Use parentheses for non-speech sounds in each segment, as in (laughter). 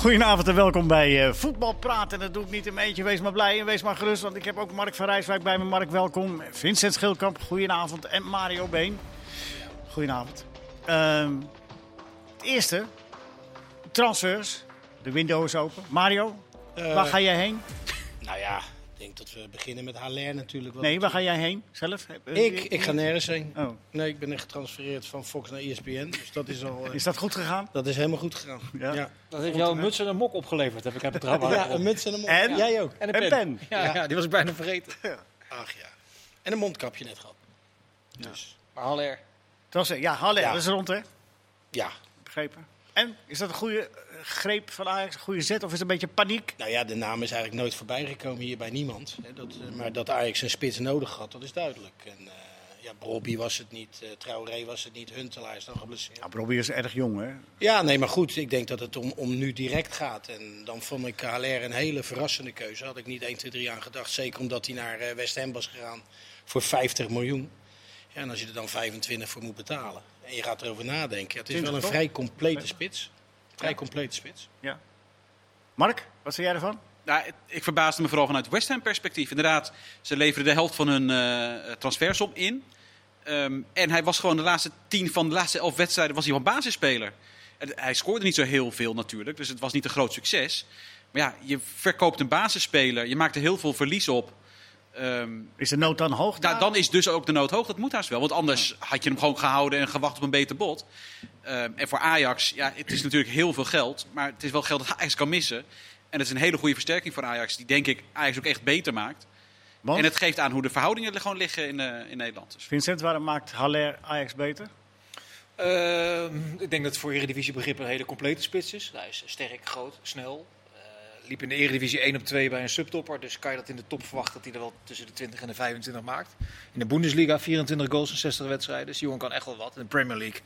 Goedenavond en welkom bij uh, Voetbal Praten. Dat doe ik niet in mijn eentje. Wees maar blij en wees maar gerust, want ik heb ook Mark van Rijswijk bij me. Mark, welkom. Vincent Schilkamp, goedenavond. En Mario Been. Goedenavond. Uh, het eerste, transfers. De window is open. Mario, uh, waar ga jij heen? Nou ja, denk dat we beginnen met Haller natuurlijk. Nee, waar ga jij heen zelf? Ik, ik ga nergens heen. Oh. Nee, ik ben echt getransfereerd van Fox naar ESPN. Dus dat is al... Uh, (laughs) is dat goed gegaan? Dat is helemaal goed gegaan. Ja. ja. Dat heeft jou een muts en een mok opgeleverd, heb ik het trouwens. (laughs) Ja, een muts en een mok. En? Jij ook. En een pen. Ja, ja. (laughs) die was ik bijna vergeten. Ach ja. En een mondkapje net gehad. Dus. Maar Haller. Dat was, ja, Haller, dat is rond hè? Ja. Begrepen. En is dat een goede greep van Ajax, een goede zet? Of is het een beetje paniek? Nou ja, de naam is eigenlijk nooit voorbij gekomen hier bij niemand. Dat, maar dat Ajax een spits nodig had, dat is duidelijk. En, uh, ja, Brobby was het niet, uh, Traoré was het niet, Huntelaar is dan geblesseerd. Ja, Brobby is erg jong, hè? Ja, nee, maar goed. Ik denk dat het om, om nu direct gaat. En dan vond ik HLR een hele verrassende keuze. Had ik niet 1, 2, 3 aan gedacht. Zeker omdat hij naar uh, West Ham was gegaan voor 50 miljoen. Ja, en als je er dan 25 voor moet betalen en je gaat erover nadenken. het is wel een vrij complete spits. Vrij complete spits. Ja. Mark, wat zei jij ervan? Nou, ik verbaasde me vooral vanuit West Ham perspectief. Inderdaad, ze leverden de helft van hun uh, transfersom in. Um, en hij was gewoon de laatste tien van de laatste elf wedstrijden was hij wel basisspeler. En hij scoorde niet zo heel veel natuurlijk, dus het was niet een groot succes. Maar ja, je verkoopt een basisspeler, je maakt er heel veel verlies op. Um, is de nood dan hoog? Nou, dan is dus ook de nood hoog. Dat moet haast wel. Want anders had je hem gewoon gehouden en gewacht op een beter bod. Um, en voor Ajax, ja, het is natuurlijk heel veel geld. Maar het is wel geld dat Ajax kan missen. En het is een hele goede versterking voor Ajax. Die denk ik Ajax ook echt beter maakt. Want? En het geeft aan hoe de verhoudingen gewoon liggen in, uh, in Nederland. Dus. Vincent, waarom maakt Haller Ajax beter? Uh, ik denk dat het voor Eredivisie begrip een hele complete spits is. Hij is sterk, groot, snel liep in de Eredivisie 1 op 2 bij een subtopper. Dus kan je dat in de top verwachten dat hij er wel tussen de 20 en de 25 maakt. In de Bundesliga 24 goals in 60 wedstrijden. Dus die jongen kan echt wel wat. In de Premier League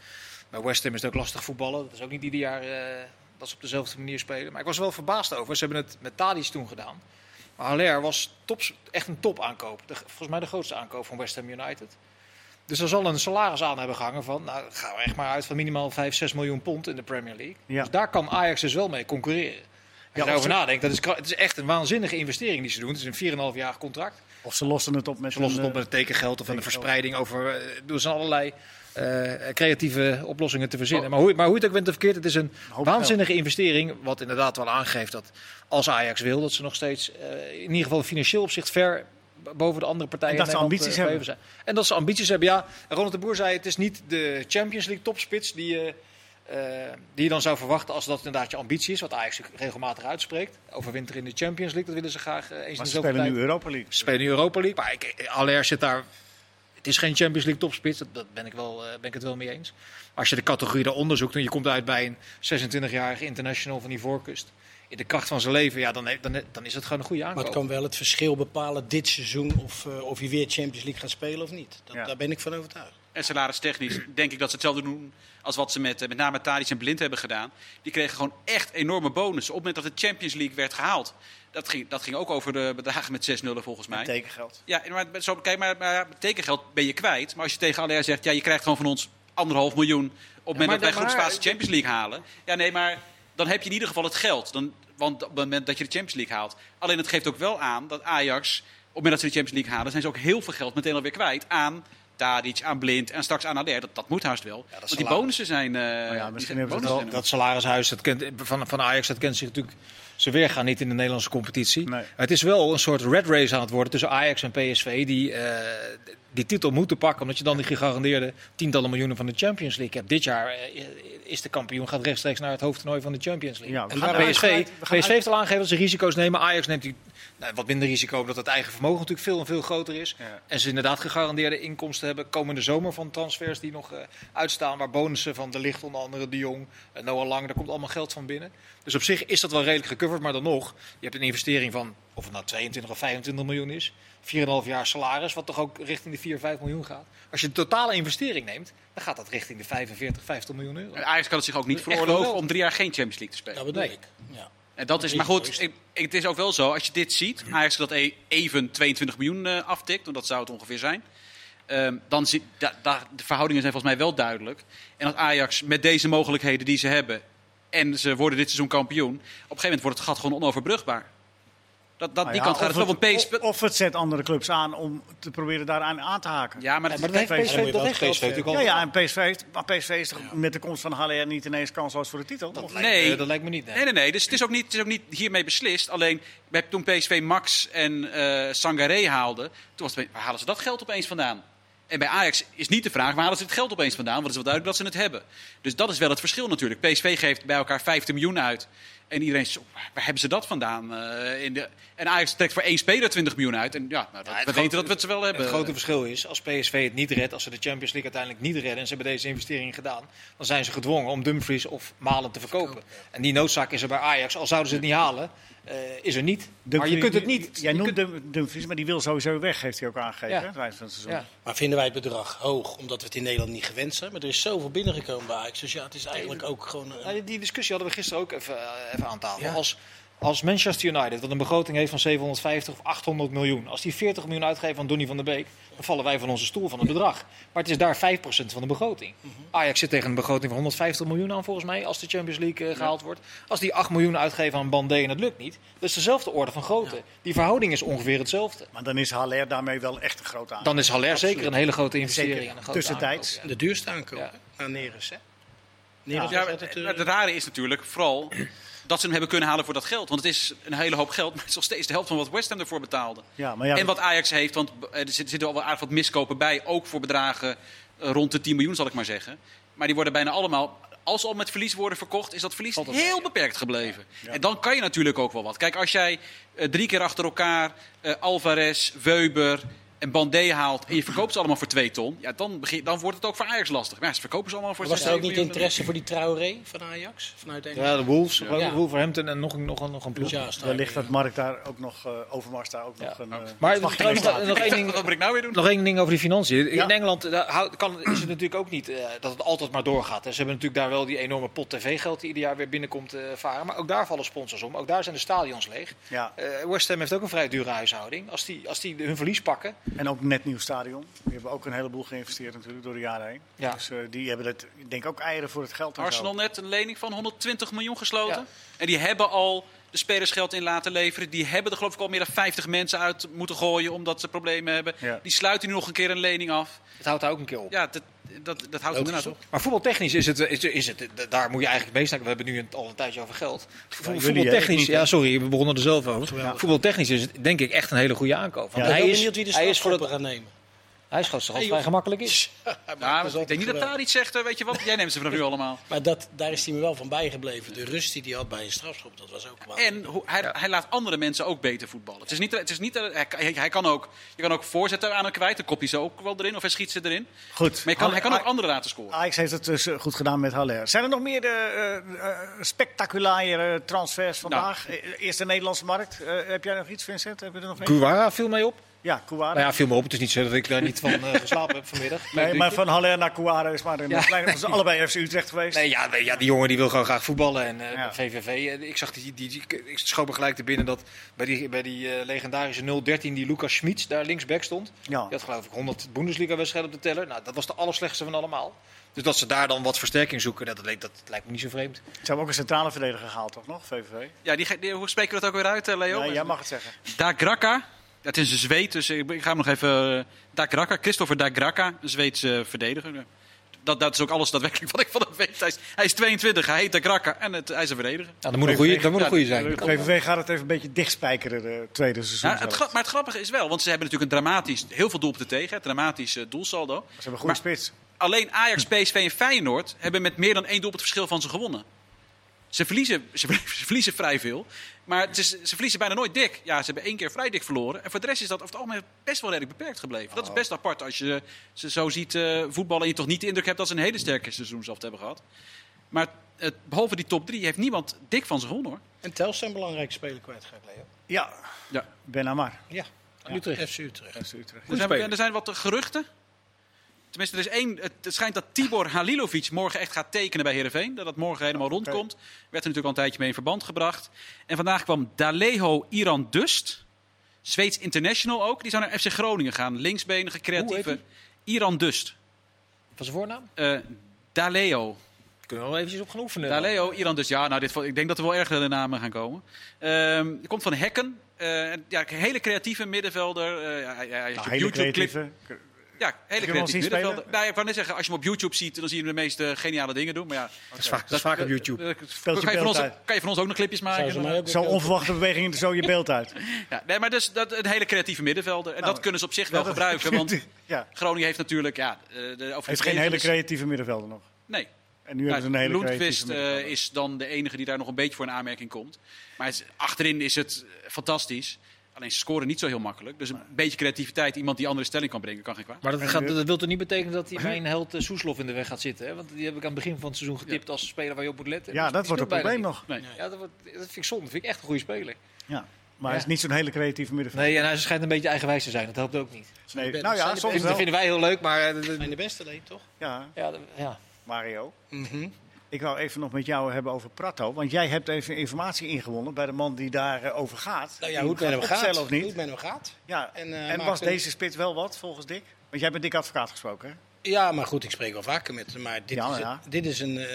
bij West Ham is het ook lastig voetballen. Dat is ook niet ieder jaar uh, dat ze op dezelfde manier spelen. Maar ik was er wel verbaasd over. Ze hebben het met Tadic toen gedaan. Maar Haller was echt een top aankoop. De, volgens mij de grootste aankoop van West Ham United. Dus er zal een salaris aan hebben gehangen van, nou gaan we echt maar uit van minimaal 5, 6 miljoen pond in de Premier League. Ja. Dus daar kan Ajax dus wel mee concurreren ja, erover nadenkt, dat is, het is echt een waanzinnige investering die ze doen. Het is een 4,5 jaar contract. Of ze lossen het op met, ze lossen het op met het tekengeld of een verspreiding over. Uh, door zijn allerlei uh, creatieve oplossingen te verzinnen. Maar hoe, maar hoe het ook bent of verkeerd, het is een waanzinnige investering. Wat inderdaad wel aangeeft dat als Ajax wil, dat ze nog steeds uh, in ieder geval financieel opzicht ver boven de andere partijen. En dat ze ambities hebben. Zijn. En dat ze ambities hebben, ja. Ronald de Boer zei, het is niet de Champions League topspits die je uh, die je dan zou verwachten als dat inderdaad je ambitie is, wat Ajax regelmatig uitspreekt. Overwinter in de Champions League, dat willen ze graag uh, eens maar in de spelen nu Europa League. Ze spelen nu Europa League, maar ik, Aller zit daar... Het is geen Champions League topspits, dat, dat ben, ik wel, uh, ben ik het wel mee eens. als je de categorie daaronder zoekt en je komt uit bij een 26-jarige international van die voorkust in de kracht van zijn leven, ja, dan, dan, dan is het gewoon een goede aankoop. Maar het kan wel het verschil bepalen dit seizoen of, uh, of hij weer Champions League gaat spelen of niet. Dat, ja. Daar ben ik van overtuigd. En salaristechnisch denk ik dat ze hetzelfde doen als wat ze met, met name Tadic en Blind hebben gedaan. Die kregen gewoon echt enorme bonussen op het moment dat de Champions League werd gehaald. Dat ging, dat ging ook over de bedragen met 6-0 volgens mij. Met tekengeld. Ja, maar, zo, kijk, maar, maar tekengeld ben je kwijt. Maar als je tegen Aller zegt, ja, je krijgt gewoon van ons anderhalf miljoen op het moment dat wij groepsfase Champions League halen. Ja, nee, maar dan heb je in ieder geval het geld. Dan, want op het moment dat je de Champions League haalt. Alleen het geeft ook wel aan dat Ajax, op het moment dat ze de Champions League halen, zijn ze ook heel veel geld meteen alweer kwijt aan Tadic, aan Blind en straks aan Adair. Dat, dat moet haast wel. Ja, Want die bonussen zijn... Uh, ja, misschien hebben ze wel, dat salarishuis dat kent, van, van Ajax, dat kent zich natuurlijk... Ze weergaan niet in de Nederlandse competitie. Nee. Het is wel een soort red race aan het worden tussen Ajax en PSV. Die uh, die titel moeten pakken. Omdat je dan die gegarandeerde tientallen miljoenen van de Champions League hebt. Dit jaar uh, is de kampioen, gaat rechtstreeks naar het hoofdtoernooi van de Champions League. Ja, en PSV, PSV heeft al aangegeven dat ze risico's nemen. Ajax neemt die nou, wat minder risico, omdat het eigen vermogen natuurlijk veel en veel groter is. En ze inderdaad gegarandeerde inkomsten hebben komende zomer van transfers die nog uh, uitstaan. Waar bonussen van De Licht, onder andere De Jong, uh, Noah Lang, daar komt allemaal geld van binnen. Dus op zich is dat wel redelijk gecoverd, maar dan nog, je hebt een investering van, of het nou 22 of 25 miljoen is, 4,5 jaar salaris, wat toch ook richting de 4, 5 miljoen gaat. Als je de totale investering neemt, dan gaat dat richting de 45, 50 miljoen euro. Ajax kan het zich ook niet veroorloven om drie jaar geen Champions League te spelen. Dat bedoel nee. ik. Ja. En dat is, maar goed, ik, het is ook wel zo, als je dit ziet, Ajax dat e- even 22 miljoen uh, aftikt, want dat zou het ongeveer zijn. Um, dan da, da, de verhoudingen zijn volgens mij wel duidelijk. En dat Ajax met deze mogelijkheden die ze hebben en ze worden dit seizoen kampioen. Op een gegeven moment wordt het gat gewoon onoverbrugbaar. Dat, dat, nou die kant gaat het, wel. PSV... Of het zet andere clubs aan om te proberen daaraan aan te haken. Ja, maar dat, ja, maar dat heeft PSV, dat heeft PSV natuurlijk al. Ja, ja, en PSV heeft, maar PSV is toch met de komst van HLR niet ineens kansloos voor de titel? Dat lijkt, nee, dat lijkt me niet. Nee, nee, nee. Dus het is, ook niet, het is ook niet hiermee beslist. Alleen toen PSV Max en uh, Sangaré haalden, toen was het, waar halen ze dat geld opeens vandaan? En bij Ajax is niet de vraag, waar halen ze het geld opeens vandaan? Want het is wel duidelijk dat ze het hebben. Dus dat is wel het verschil natuurlijk. PSV geeft bij elkaar 15 miljoen uit. En iedereen zegt, waar hebben ze dat vandaan? Uh, in de... En Ajax trekt voor één speler 20 miljoen uit. En ja, nou, dat, we weten dat we het ze wel hebben. Het grote verschil is, als PSV het niet redt, als ze de Champions League uiteindelijk niet redden en ze hebben deze investering gedaan, dan zijn ze gedwongen om Dumfries of Malen te verkopen. En die noodzaak is er bij Ajax. Al zouden ze het niet halen, uh, is er niet. maar je kunt het niet. Jij noemt Dumfries, maar die wil sowieso weg, heeft hij ook aangegeven. Ja. Hè, van het seizoen. Ja. Maar vinden wij het bedrag hoog, omdat we het in Nederland niet gewend zijn? Maar er is zoveel binnengekomen bij Ajax. Dus ja, het is eigenlijk ook gewoon... Uh... die discussie hadden we gisteren ook even, uh, even aan tafel. Als, als Manchester United, wat een begroting heeft van 750 of 800 miljoen, als die 40 miljoen uitgeven aan Donny van der Beek, dan vallen wij van onze stoel van het bedrag. Maar het is daar 5% van de begroting. Mhm. Ajax zit tegen een begroting van 150 miljoen aan volgens mij, als de Champions League uh, gehaald wordt. Als die 8 miljoen uitgeven aan Bandé en het lukt niet, dat is dezelfde orde van grootte. Die verhouding is ongeveer hetzelfde. Maar dan is Haller daarmee wel echt een grote aankoop. Dan is Haller zeker een hele grote investering. Tussentijds. De duurste aankoop ja. aan Neres, hè? Neres ja, het, het, rare is natuurlijk vooral dat ze hem hebben kunnen halen voor dat geld. Want het is een hele hoop geld, (laughs) maar het is nog steeds de helft van wat West Ham ervoor betaalde. Ja, maar ja, en wat Ajax heeft, want er zitten al wel aardig wat miskopen bij, ook voor bedragen eh, rond de 10 miljoen zal ik maar zeggen. Maar die worden bijna allemaal, als ze al met verlies worden verkocht, is dat verlies heel beperkt gebleven. En dan kan je natuurlijk ook wel wat. Kijk, als jij uh, drie keer achter elkaar uh, Alvarez, Weber, en Bandé haalt en je verkoopt ze allemaal voor 2 ton, ja, dan, begin, dan wordt het ook voor Ajax lastig. Maar ja, ze verkopen ze allemaal voor Was er ook niet interesse voor die Traoré van Ajax? Vanuit ja, de Wolves, ja. Wolverhampton en nog, nog, nog een ploeg. Ja, ligt dat Mark daar ook nog, uh, Overmars daar ook nog een... Uh, maar nog, nog, één ding, wat ik nou weer doen? Nog één ding over die financiën. In Engeland daar kan, is het natuurlijk ook niet uh, dat het altijd maar doorgaat. Ze hebben natuurlijk daar wel die enorme pot tv-geld die ieder jaar weer binnenkomt varen. Maar ook daar vallen sponsors om. Ook daar zijn de stadions leeg. Ja. West Ham heeft ook een vrij dure huishouding. Als die, als die hun verlies pakken... En ook net nieuw stadion. Die hebben ook een heleboel geïnvesteerd natuurlijk door de jaren heen. Ja. Dus uh, die hebben het, ik denk ook eieren voor het geld. Arsenal net een lening van 120 miljoen gesloten. Ja. En die hebben al de spelers geld in laten leveren. Die hebben er geloof ik al meer dan 50 mensen uit moeten gooien omdat ze problemen hebben. Ja. Die sluiten nu nog een keer een lening af. Het houdt daar ook een keer op. Ja, dat, dat, dat houdt inderdaad op. Maar voetbaltechnisch is het, is, is het, daar moet je eigenlijk mee staan. We hebben nu al een tijdje over geld. voetbaltechnisch, ja sorry, we begonnen er zelf over. Ja. Voetbaltechnisch is het denk ik echt een hele goede aankoop. Want hij, is, wie de hij is voor het gaan nemen. Hij schat als het vrij gemakkelijk is. Ja, ik denk niet dat daar iets zegt, weet je wat, jij neemt ze vanaf nu allemaal. Maar dat, daar is hij me wel van bijgebleven. De rust die hij had bij een strafschop, dat was ook wel. En hij, hij, laat andere mensen ook beter voetballen. Het is niet, het is niet hij, hij, kan ook, je kan ook voorzetten aan hem kwijt, dan kopje ze ook wel erin, of hij schiet ze erin. Goed. Maar kan, hij kan ook anderen laten scoren. Ajax heeft het dus eh, goed gedaan met Haller. Zijn er nog meer uh, uh, spectaculaire transfers vandaag? Nou. Eerste Nederlandse markt. heb jij nog iets, Vincent? Heb je er nog Kuwara viel mij op. Ja, Kouara. Nou ja, viel me op. Het is niet zo dat ik daar niet van uh, geslapen heb vanmiddag. Nee, maar van Haller naar Kouara is maar een ja. kleine... Dat is allebei FC Utrecht geweest. Nee, ja, ja, die jongen die wil gewoon graag voetballen. En uh, ja. VVV, ik zag die, die, die, ik schoot me gelijk te binnen dat bij die, bij die uh, legendarische 013 die Lucas Schmitz daar linksback stond. Ja. Die had geloof ik 100 Bundesliga-wedstrijden op de teller. Nou, dat was de allerslechtste van allemaal. Dus dat ze daar dan wat versterking zoeken, dat, dat, dat lijkt me niet zo vreemd. Ze hebben ook een centrale verdediger gehaald, toch nog, VVV? Ja, die, die, hoe spreken we dat ook weer uit, Leo? Ja, jij mag het zeggen. Daar Graka, het is een Zweed, dus ik, ik ga hem nog even... Uh, Dagraka, Christopher Dagraka, een Zweedse verdediger. Dat, dat is ook alles daadwerkelijk (laughs) wat ik van hem weet. Hij is, hij is 22, hij heet Dagraka en het, hij is een verdediger. Ja, dat moet een goede, dat moet een goede zijn. De VVV gaat het even een beetje dichtspijkeren, de tweede seizoen. Ja, het, maar het grappige is wel, want ze hebben natuurlijk een dramatisch, heel veel doelpunten tegen, dramatisch uh, doelsaldo. Ze hebben een goede spits. Alleen Ajax, PSV en Feyenoord hebben met meer dan één doelpunt verschil van ze gewonnen. Ze verliezen, (laughs) ze, verliezen vrij veel. Maar is, ze verliezen bijna nooit dik. Ja, ze hebben één keer vrij dik verloren. En voor de rest is dat over het algemeen best wel redelijk beperkt gebleven. Dat is best apart als je ze zo ziet uh, voetballen en je toch niet de indruk hebt dat ze een hele sterke seizoensaf hebben gehad. Maar het, behalve die top 3 heeft niemand dik van zich gewonnen hoor. En Telstra een belangrijke speler kwijtgeraakt, Leo. Ja, ja. Ben Amar. Ja, ja. Utrecht. FC Utrecht. FC Utrecht. Er, zijn, er zijn wat geruchten. Tenminste, er is één. Het schijnt dat Tibor Halilovic morgen echt gaat tekenen bij Heerenveen. Dat dat morgen helemaal rondkomt. Werd er natuurlijk al een tijdje mee in verband gebracht. En vandaag kwam Daleho Iran Dust. Zweeds International ook. Die zou naar FC Groningen gaan. Linksbenige, creatieve. Iran Dust. Wat is zijn voornaam? Uh, Daleo. Kunnen we wel eventjes op gaan oefenen. Daar Leo, Iran dus ja. Nou, dit, ik denk dat er wel ergere namen gaan komen. Er komt van Hekken. Uh, ja, een hele creatieve middenvelder. Uh, ja, ja, nou, hele creatieve. Ja, hele creatieve middenvelder. Nou, ik wou net zeggen, als je hem op YouTube ziet, dan zie je hem de meest uh, geniale dingen doen. Maar ja, dat is vaak, dat is vaak op YouTube. kan, je van ons, kan je van ons ook nog clipjes maken? Zo'n onverwachte beweging zo je beeld uit. (laughs) ja, nee, maar dus dat, een hele creatieve middenvelder. En nou, dat kunnen ze op zich wel (laughs) gebruiken. Want ja. Groningen heeft natuurlijk... Ja, de, heeft geen hele creatieve middenvelder nog. Nee, en nu hebben ze een hele Lundqvist uh, is dan de enige die daar nog een beetje voor een aanmerking komt. Maar het, achterin is het fantastisch. Alleen ze scoren niet zo heel makkelijk. Dus een beetje creativiteit, iemand die andere stelling kan brengen, kan geen kwaad. Maar dat, gaat, dat wil toch niet betekenen dat hij (laughs) mijn held uh, Soeslof in de weg gaat zitten? Hè? Want die heb ik aan het begin van het seizoen getipt als speler waar je op moet letten. Ja, dat wordt een probleem nog. Nee. Ja, dat, wordt, dat vind ik zonde. Dat vind ik echt een goede speler. Ja. Maar hij is niet zo'n hele creatieve middenvelder. Nee, en hij schijnt een beetje eigenwijs te zijn. Dat helpt ook niet. Nee, nou ja, soms Dat vinden wij heel leuk, maar... Dat zijn de beste alleen, toch? Ja. Ja, ja. Mario. Mm ik wou even nog met jou hebben over Prato. Want jij hebt even informatie ingewonnen bij de man die daarover over gaat. Nou ja, hoe het met hem gaat. Of niet? Hoe het met hem gaat. Ja, en, uh, en was deze spits wel wat volgens Dick? Want jij bent Dick Advocaat gesproken, hè? Ja, maar goed, ik spreek wel vaker met hem. Maar dit, is, ja. dit is een. Uh,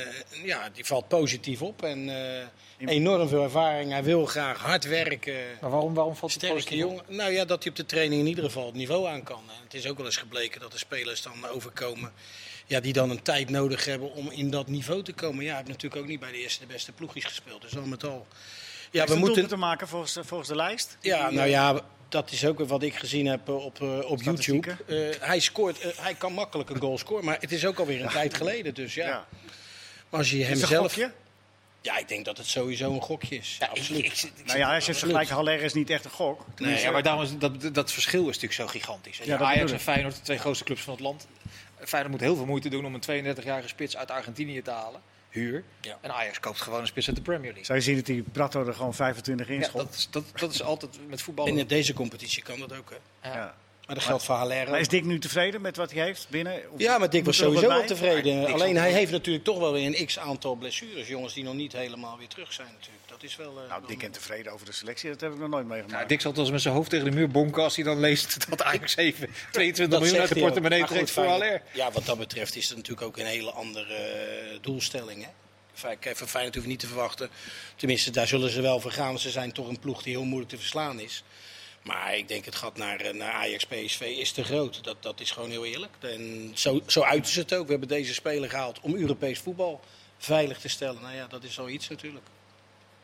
ja, die valt positief op. En uh, enorm veel ervaring. Hij wil graag hard werken. Maar waarom, waarom valt het sterke jongen? Nou ja, dat hij op de training in ieder geval het niveau aan kan. En het is ook wel eens gebleken dat de spelers dan overkomen ja, die dan een tijd nodig hebben om in dat niveau te komen. Ja, hij heeft natuurlijk ook niet bij de eerste de beste ploegjes gespeeld. Dus al met al. Ja, we moeten te maken volgens, volgens de lijst. Ja, nou ja, dat is ook wat ik gezien heb op, uh, op YouTube. Uh, hij scoort, uh, hij kan makkelijk een goal scoren, maar het is ook alweer een (laughs) tijd geleden. Dus ja. ja. Maar als je hem zelf. Ja, ik denk dat het sowieso een gokje is. Ja, absoluut. Ik, ik, nou ja, als je het vergelijkt, Haller is niet echt een gok. Nee, ja, maar daarom is, dat, dat verschil is natuurlijk zo gigantisch. Ja, Ajax en Feyenoord, de twee grootste clubs van het land. Feyenoord moet heel veel moeite doen om een 32-jarige spits uit Argentinië te halen. Huur. Ja. En Ajax koopt gewoon een spits uit de Premier League. Zou je zien dat die Prato er gewoon 25 in ja, dat, is, dat, dat is altijd met voetbal. In deze competitie kan dat ook, hè? Ja. Maar dat geldt voor Haller. Maar is Dick nu tevreden met wat hij heeft binnen? ja, maar Dick was sowieso wel tevreden. Alleen hij heeft natuurlijk toch wel weer een x-aantal blessures. Jongens die nog niet helemaal weer terug zijn natuurlijk. Dat is wel... Uh, nou, Dick en tevreden over de selectie, dat heb ik nog nooit meegemaakt. Ja, Dick zal als met zijn hoofd tegen de muur bonken als hij dan leest (laughs) dat Ajax even 22 miljoen uit de portemonnee trekt voor Haller. Ja, wat dat betreft is het natuurlijk ook een hele andere uh, doelstelling, hè? Van Feyenoord hoef niet te verwachten. Tenminste, daar zullen ze wel voor gaan. Ze zijn toch een ploeg die heel moeilijk te verslaan is. Maar ik denk het gat naar, eh, naar Ajax PSV is te groot. Dat, dat is gewoon heel eerlijk. En zo, zo uiten ze het ook. We hebben deze speler gehaald om Europees voetbal veilig te stellen. Nou ja, dat is zoiets natuurlijk.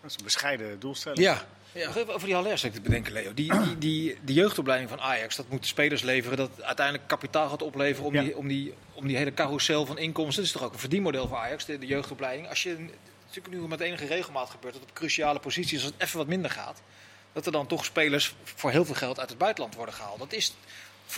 Dat is een bescheiden doelstelling. Ja. ja. Nog even over die Haller te bedenken, Leo. Die, die, die, die jeugdopleiding van Ajax, dat moet de spelers leveren. Dat uiteindelijk kapitaal gaat opleveren om, die, om, die, om die hele carousel van inkomsten. Dat is toch ook een verdienmodel voor Ajax, de, de jeugdopleiding. Als je natuurlijk nu met enige regelmaat gebeurt dat op cruciale posities, als het even wat minder gaat dat er dan toch spelers voor heel veel geld uit het buitenland worden gehaald. Dat is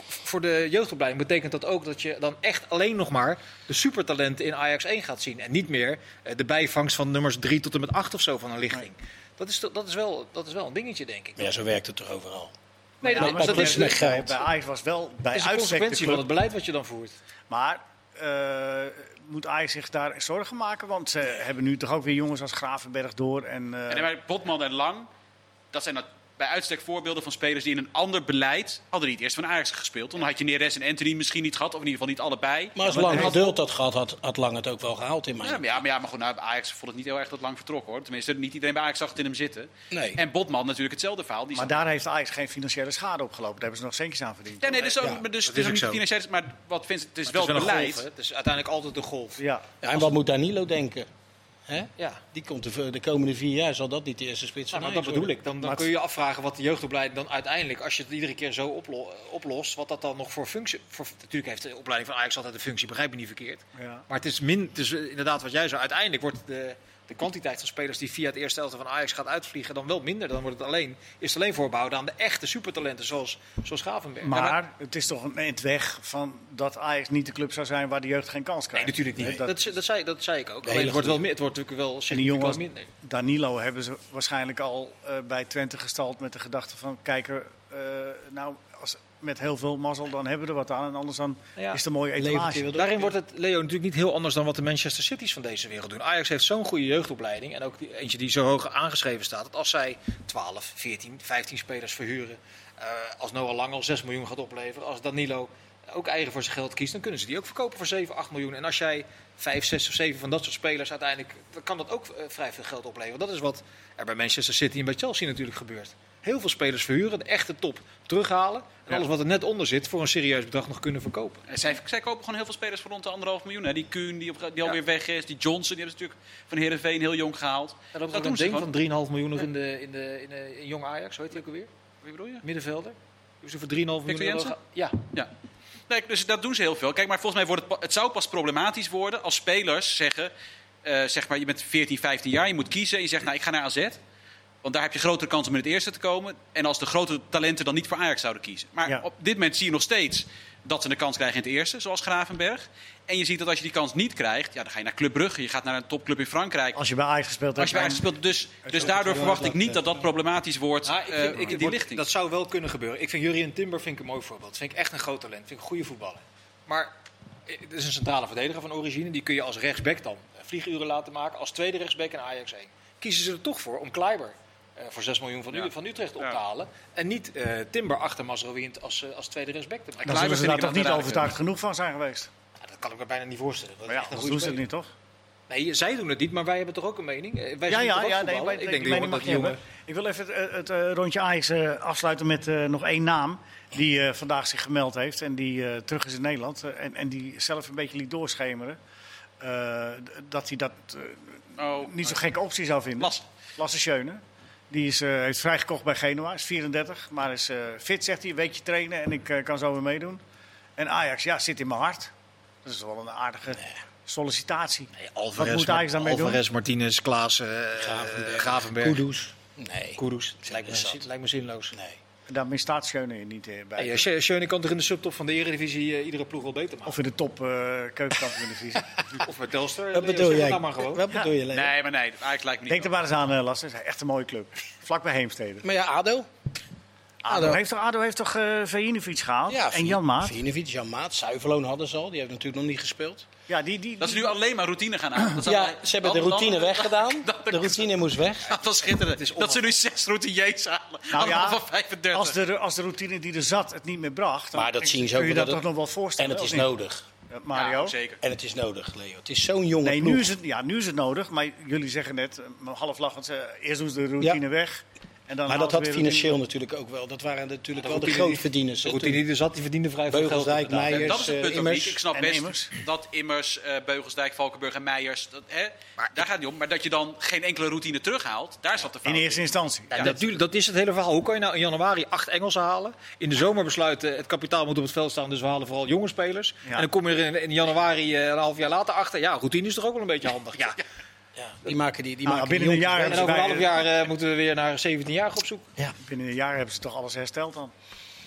voor de jeugdopleiding betekent dat ook dat je dan echt alleen nog maar de supertalenten in Ajax 1 gaat zien. En niet meer eh, de bijvangst van nummers 3 tot en met 8 of zo van een lichting. Dat is, dat, is wel, dat is wel een dingetje, denk ik. Ja, zo werkt het toch overal. Nee, dat, maar dat is met geld. Bij Ajax was wel bij het is een consequentie van het beleid wat je dan voert. Maar uh, moet Ajax zich daar zorgen maken? Want ze hebben nu toch ook weer jongens als Gravenberg door. En, uh... en bij Botman en Lang dat zijn bij uitstek voorbeelden van spelers die in een ander beleid hadden niet eerst van Ajax gespeeld. Dan had je Neres en Anthony misschien niet gehad, of in ieder geval niet allebei. Maar als Lang geduld had gehad, had, had Lang het ook wel gehaald in mijn ja, maar, ja, maar, ja, maar goed, nou, Ajax vond het niet heel erg dat Lang vertrokken hoor. Tenminste, niet iedereen bij Ajax zag het in hem zitten. Nee. En Botman natuurlijk hetzelfde verhaal. Die maar daar heeft Ajax geen financiële schade opgelopen. Daar hebben ze nog centjes aan verdiend. Ja, nee, dus, ja, dus, niet financieel, maar wat vindt het is wel het beleid. het is uiteindelijk altijd de golf. Ja. ja en wat moet Danilo denken? Hè? Ja. Die komt de, de, komende vier jaar, zal dat niet de eerste spits zijn. Ja, dat bedoel ik. Dan, dan kun je je afvragen wat de jeugdopleiding dan uiteindelijk, als je het iedere keer zo oplost, wat dat dan nog voor functie... Voor, natuurlijk heeft de opleiding van Ajax altijd een functie, begrijp me niet verkeerd. Ja. Maar het is, min, het is inderdaad wat jij zei, uiteindelijk wordt de, de kwantiteit van spelers die via het eerste elftal van Ajax gaat uitvliegen dan wel minder. Dan wordt het alleen, is het alleen voorbehouden aan de echte supertalenten zoals, zoals Gavenberg. Maar het is toch een eind weg van dat Ajax niet de club zou zijn waar de jeugd geen kans krijgt. Nee, natuurlijk niet. dat, dat, zei, dat zei ik ook. het wordt, wel, het wordt natuurlijk wel en die jongens, Danilo hebben ze waarschijnlijk al uh, bij Twente gestald met de gedachte van kijken, uh, nou als met heel veel mazzel, dan hebben we er wat aan. En anders dan is het een mooie etalage. Daarin wordt het, Leo, natuurlijk niet heel anders dan wat de Manchester Cities van deze wereld doen. Ajax heeft zo'n goede jeugdopleiding. En ook die, eentje die zo hoog aangeschreven staat. Dat als zij 12, 14, 15 spelers verhuren. Uh, als Noah Lang al 6 miljoen gaat opleveren. Als Danilo ook eigen voor zijn geld kiest, dan kunnen ze die ook verkopen voor 7, 8 miljoen. En als jij 5, 6 of 7 van dat soort spelers uiteindelijk, dan kan dat ook vrij veel geld opleveren. Dat is wat er bij Manchester City en bij Chelsea natuurlijk gebeurt. Heel veel spelers verhuren, de echte top terughalen. En alles wat er net onder zit voor een serieus bedrag nog kunnen verkopen. Zij, zij kopen gewoon heel veel spelers voor rond de anderhalf miljoen. Hè. Die Kuhn die, op, die alweer weg is. Die Johnson die hebben ze natuurlijk van Heerenveen heel jong gehaald. Ja, dat, dat doen ze van 3,5 miljoen nog in, de, in, de, in, de, in Jong Ajax. Hoe heet hij ook alweer? Wie bedoel je? Middenvelder. Die ze voor 3,5 miljoen Ja. ja. Nee, dus dat doen ze heel veel. Kijk, maar volgens mij wordt het, het zou pas problematisch worden als spelers zeggen... Uh, zeg maar, je bent 14, 15 jaar, je moet kiezen. En je zegt, nou, ik ga naar AZ. Want daar heb je grotere kans om in het eerste te komen. En als de grote talenten dan niet voor Ajax zouden kiezen. Maar op dit moment zie je nog steeds dat ze een kans krijgen in het eerste, zoals Gravenberg. En je ziet dat als je die kans niet krijgt, ja, dan ga je naar Club Brugge. Je gaat naar een topclub in Frankrijk. Als je bij Ajax gespeeld hebt. Als je bij Ajax gespeeld Dus, dus daardoor verwacht ik niet dat dat problematisch wordt ik vind, uh, ik, die lichting. Dat zou wel kunnen gebeuren. Ik vind Jurien Timber vind ik een mooi voorbeeld. Dat vind ik echt een groot talent. vind ik een goede voetballer. Maar eh, het is een centrale verdediger van origine. Die kun je als rechtsback dan vlieguren laten maken. Als tweede rechtsback in Ajax 1. Kiezen ze er toch voor om Kleiber voor 6 miljoen van, ja. van Utrecht op te halen. En niet uh, Timber achter Mazraoui als, uh, als tweede rechtsback te maken. Daar zullen ze daar toch niet overtuigd genoeg van zijn geweest? Ja, dat kan ik me bijna niet voorstellen. Dat maar ja, dat doen ze het niet, toch? Nee, zij doen het niet, maar wij hebben toch ook een mening? Wij ja, ja, ja nee, wij, ik denk die mening mag je jongen... Ik wil even het, het rondje Ajax afsluiten met nog één naam. Die vandaag zich gemeld heeft en die terug is in Nederland. en, en die zelf een beetje liet doorschemeren. dat hij dat oh, niet zo'n gekke optie zou vinden. Lasse. Lasse Schöne. Die is, uh, heeft vrijgekocht bij Genoa, is 34, maar is uh, fit, zegt hij. Een weekje trainen en ik uh, kan zo weer meedoen. En Ajax, ja, zit in mijn hart. Dat is wel een aardige nee. sollicitatie. Nee, Alvarez, Wat moet Ajax daarmee Alvarez, doen? Martinez, Klaassen, Gravenberg. Gravenberg. Kudus. Nee. Kudus. Lijkt me, lijkt me zinloos. Nee. Daarmee staat Schöne niet bij. Hey, Schöne kan toch in de subtop van de Eredivisie uh, iedere ploeg wel beter maken? Of in de top uh, keukenkampioen-divisie. (laughs) of met Telstar. Wat bedoel jij? Maar gewoon. Wat bedoel je, Leo? Nee, maar nee. Ajax lijkt niet. Denk er maar eens aan, uh, Lasse. Het is echt een mooie club. Vlak bij Heemstede. Maar ja, ADO? ADO, heeft toch, ADO heeft toch uh, Vejinovic gehaald? Ja, en Jan Maat? Vejinovic, Jan Maat. Zuiverloon hadden ze al. Die heeft natuurlijk nog niet gespeeld. Ja, die, die, dat ze nu alleen maar routine gaan aan. ja, ze hebben de routine weggedaan. (laughs) de routine moest weg. (laughs) Dat was schitterend. Dat ze nu zes routiniers halen. Nou ja, van 35. Als de, als de routine die er zat het niet meer bracht, dan maar dat zien ze ook kun je dat, toch nog wel voorstellen. En het is nodig. Mario. Ja, zeker. En het is nodig, Leo. Het is zo'n jonge nee, nu is het, ja, nu is het nodig. Maar jullie zeggen net, half lachend, eerst doen ze de routine weg. En dan maar dat had financieel natuurlijk ook wel. Dat waren natuurlijk wel de grootverdieners. De routine die er zat, die verdiende vrij veel geld. Meijers, dat is het punt uh, Immers, Ik snap best Immers. dat Immers, uh, Beugelsdijk, Valkenburg en Meijers... Dat, hè, maar, daar gaat het niet om. Maar dat je dan geen enkele routine terughaalt, daar zat de fout in. eerste instantie. Ja, dat, dat, is het hele verhaal. Hoe kan je nou in januari acht Engelsen halen? In de zomer besluiten, het kapitaal moet op het veld staan, dus we halen vooral jonge spelers. En dan kom je er in, in januari uh, een half jaar later achter. Ja, routine is toch ook wel een beetje handig. Ja. (laughs) Ja, die maken die, die ah, maken binnen een jaar en over een half jaar uh, moeten we weer naar 17 jaar op zoek. Ja. Binnen een jaar hebben ze toch alles hersteld dan?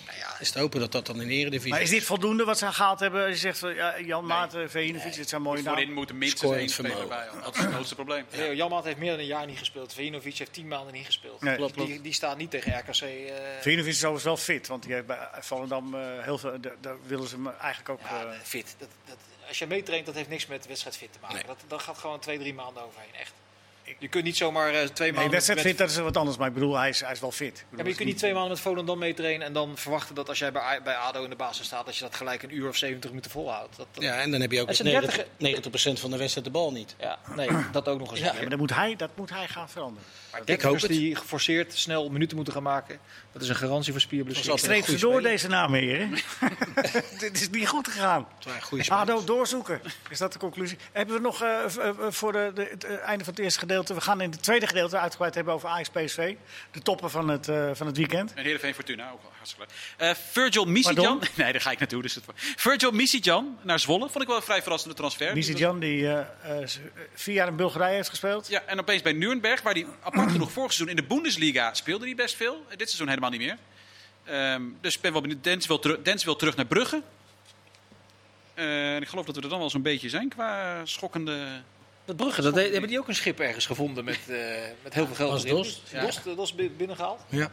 Nou ja, is te hopen dat dat dan in de Eredivisie... Maar is dit voldoende wat ze gehaald hebben? Je zegt ja, Jan nee. Maat, Veenevic, nee. het zijn mooie namen. Voorin moeten minstens één speler bij. Dat is het grootste probleem. Ja. Jan Maat heeft meer dan een jaar niet gespeeld. Veenevic heeft tien maanden niet gespeeld. Nee. Klopt, klopt. Die, die staat niet tegen RKC. Uh... Is overigens wel fit, want die heeft bij Volendam uh, heel veel... Daar willen ze hem eigenlijk ook... Ja, uh, fit. Dat, dat, als je meetraint, dat heeft niks met wedstrijdfit te maken. Nee. Dat, dat gaat gewoon twee, drie maanden overheen. Echt. Je kunt niet zomaar uh, twee maanden... Nee, wedstrijd fit, dat is wat anders. Maar ik bedoel, hij is, hij is wel fit. Ja, maar je kunt niet twee maanden met Volendam meetrainen... en dan verwachten dat als jij bij, bij ADO in de basis staat... dat je dat gelijk een uur of 70 minuten volhoudt. Dat, dat... Ja, en dan heb je ook 90, 90% van de wedstrijd de bal niet. Ja, nee, dat ook nog eens. Ja, maar dat moet, hij, dat moet hij gaan veranderen. Maar ik hoop die geforceerd snel minuten moeten gaan maken... dat is een garantie voor spierblessure. Streep ze door deze namen, heren. (laughs) Dit is niet goed gegaan. ADO doorzoeken, is dat de conclusie. Hebben we nog uh, voor de, de, het einde van het eerste gedeelte... we gaan in het tweede gedeelte uitgebreid hebben over Ajax PSV. De toppen van het, uh, van het weekend. En Heerenveen Fortuna, ook hartstikke leuk. Uh, Virgil Misijan. Nee, daar ga ik naartoe. Dus het... Virgil Misijan naar Zwolle. Vond ik wel een vrij verrassende transfer. Misijan, die uh, vier jaar in Bulgarije heeft gespeeld. Ja, en opeens bij Nuremberg, waar hij apart genoeg (clears throat) vorig seizoen in de Bundesliga speelde hij best veel. Dit seizoen helemaal niet meer. Um, dus ik ben wel benieuwd. Dens wil, teru Dens wil terug naar Brugge. Uh, en ik geloof dat we er dan wel zo'n beetje zijn qua schokkende dat Brugge, dat hebben die ook een schip ergens gevonden met, uh, met heel veel geld. Was Dost? Ja. Dost, Dost binnengehaald? Ja.